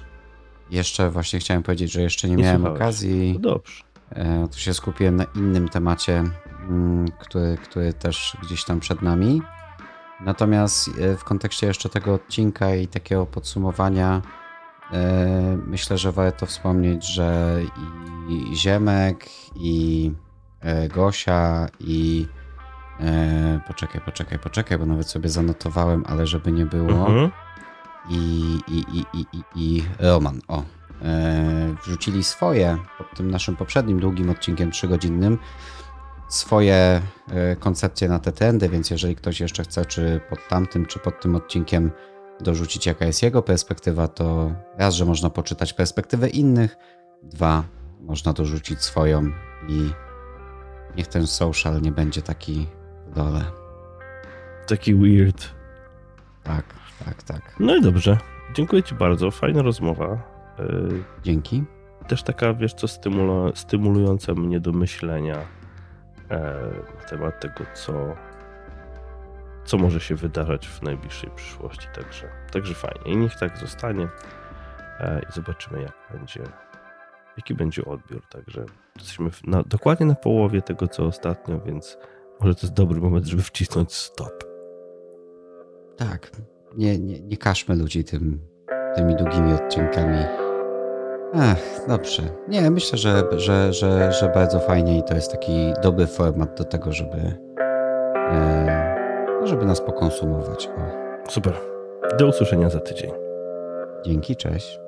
Jeszcze właśnie chciałem powiedzieć, że jeszcze nie, nie miałem słuchałeś. okazji. No dobrze. E, tu się skupiłem na innym temacie, mm, który, który też gdzieś tam przed nami. Natomiast e, w kontekście jeszcze tego odcinka i takiego podsumowania, e, myślę, że warto wspomnieć, że i Ziemek, i Gosia, i poczekaj, poczekaj, poczekaj, bo nawet sobie zanotowałem, ale żeby nie było. Mhm i, i, i, i, i Roman. O, e, wrzucili swoje pod tym naszym poprzednim długim odcinkiem trzygodzinnym swoje e, koncepcje na te trendy, więc jeżeli ktoś jeszcze chce, czy pod tamtym, czy pod tym odcinkiem dorzucić, jaka jest jego perspektywa, to raz, że można poczytać perspektywę innych, dwa, można dorzucić swoją i niech ten social nie będzie taki w dole. Taki weird. Tak, tak, tak. No i dobrze. Dziękuję Ci bardzo. Fajna rozmowa. Y, Dzięki. Też taka, wiesz co, stymula, stymulująca mnie do myślenia e, na temat tego, co, co może się wydarzać w najbliższej przyszłości. Także, także fajnie. I niech tak zostanie. E, I zobaczymy, jak będzie, jaki będzie odbiór. Także jesteśmy na, dokładnie na połowie tego, co ostatnio, więc może to jest dobry moment, żeby wcisnąć stop. Tak. Nie, nie, nie każmy ludzi tym, tymi długimi odcinkami. Ach, dobrze. Nie, myślę, że, że, że, że bardzo fajnie i to jest taki dobry format do tego, żeby, e, żeby nas pokonsumować. O, Super. Do usłyszenia za tydzień. dzięki, cześć.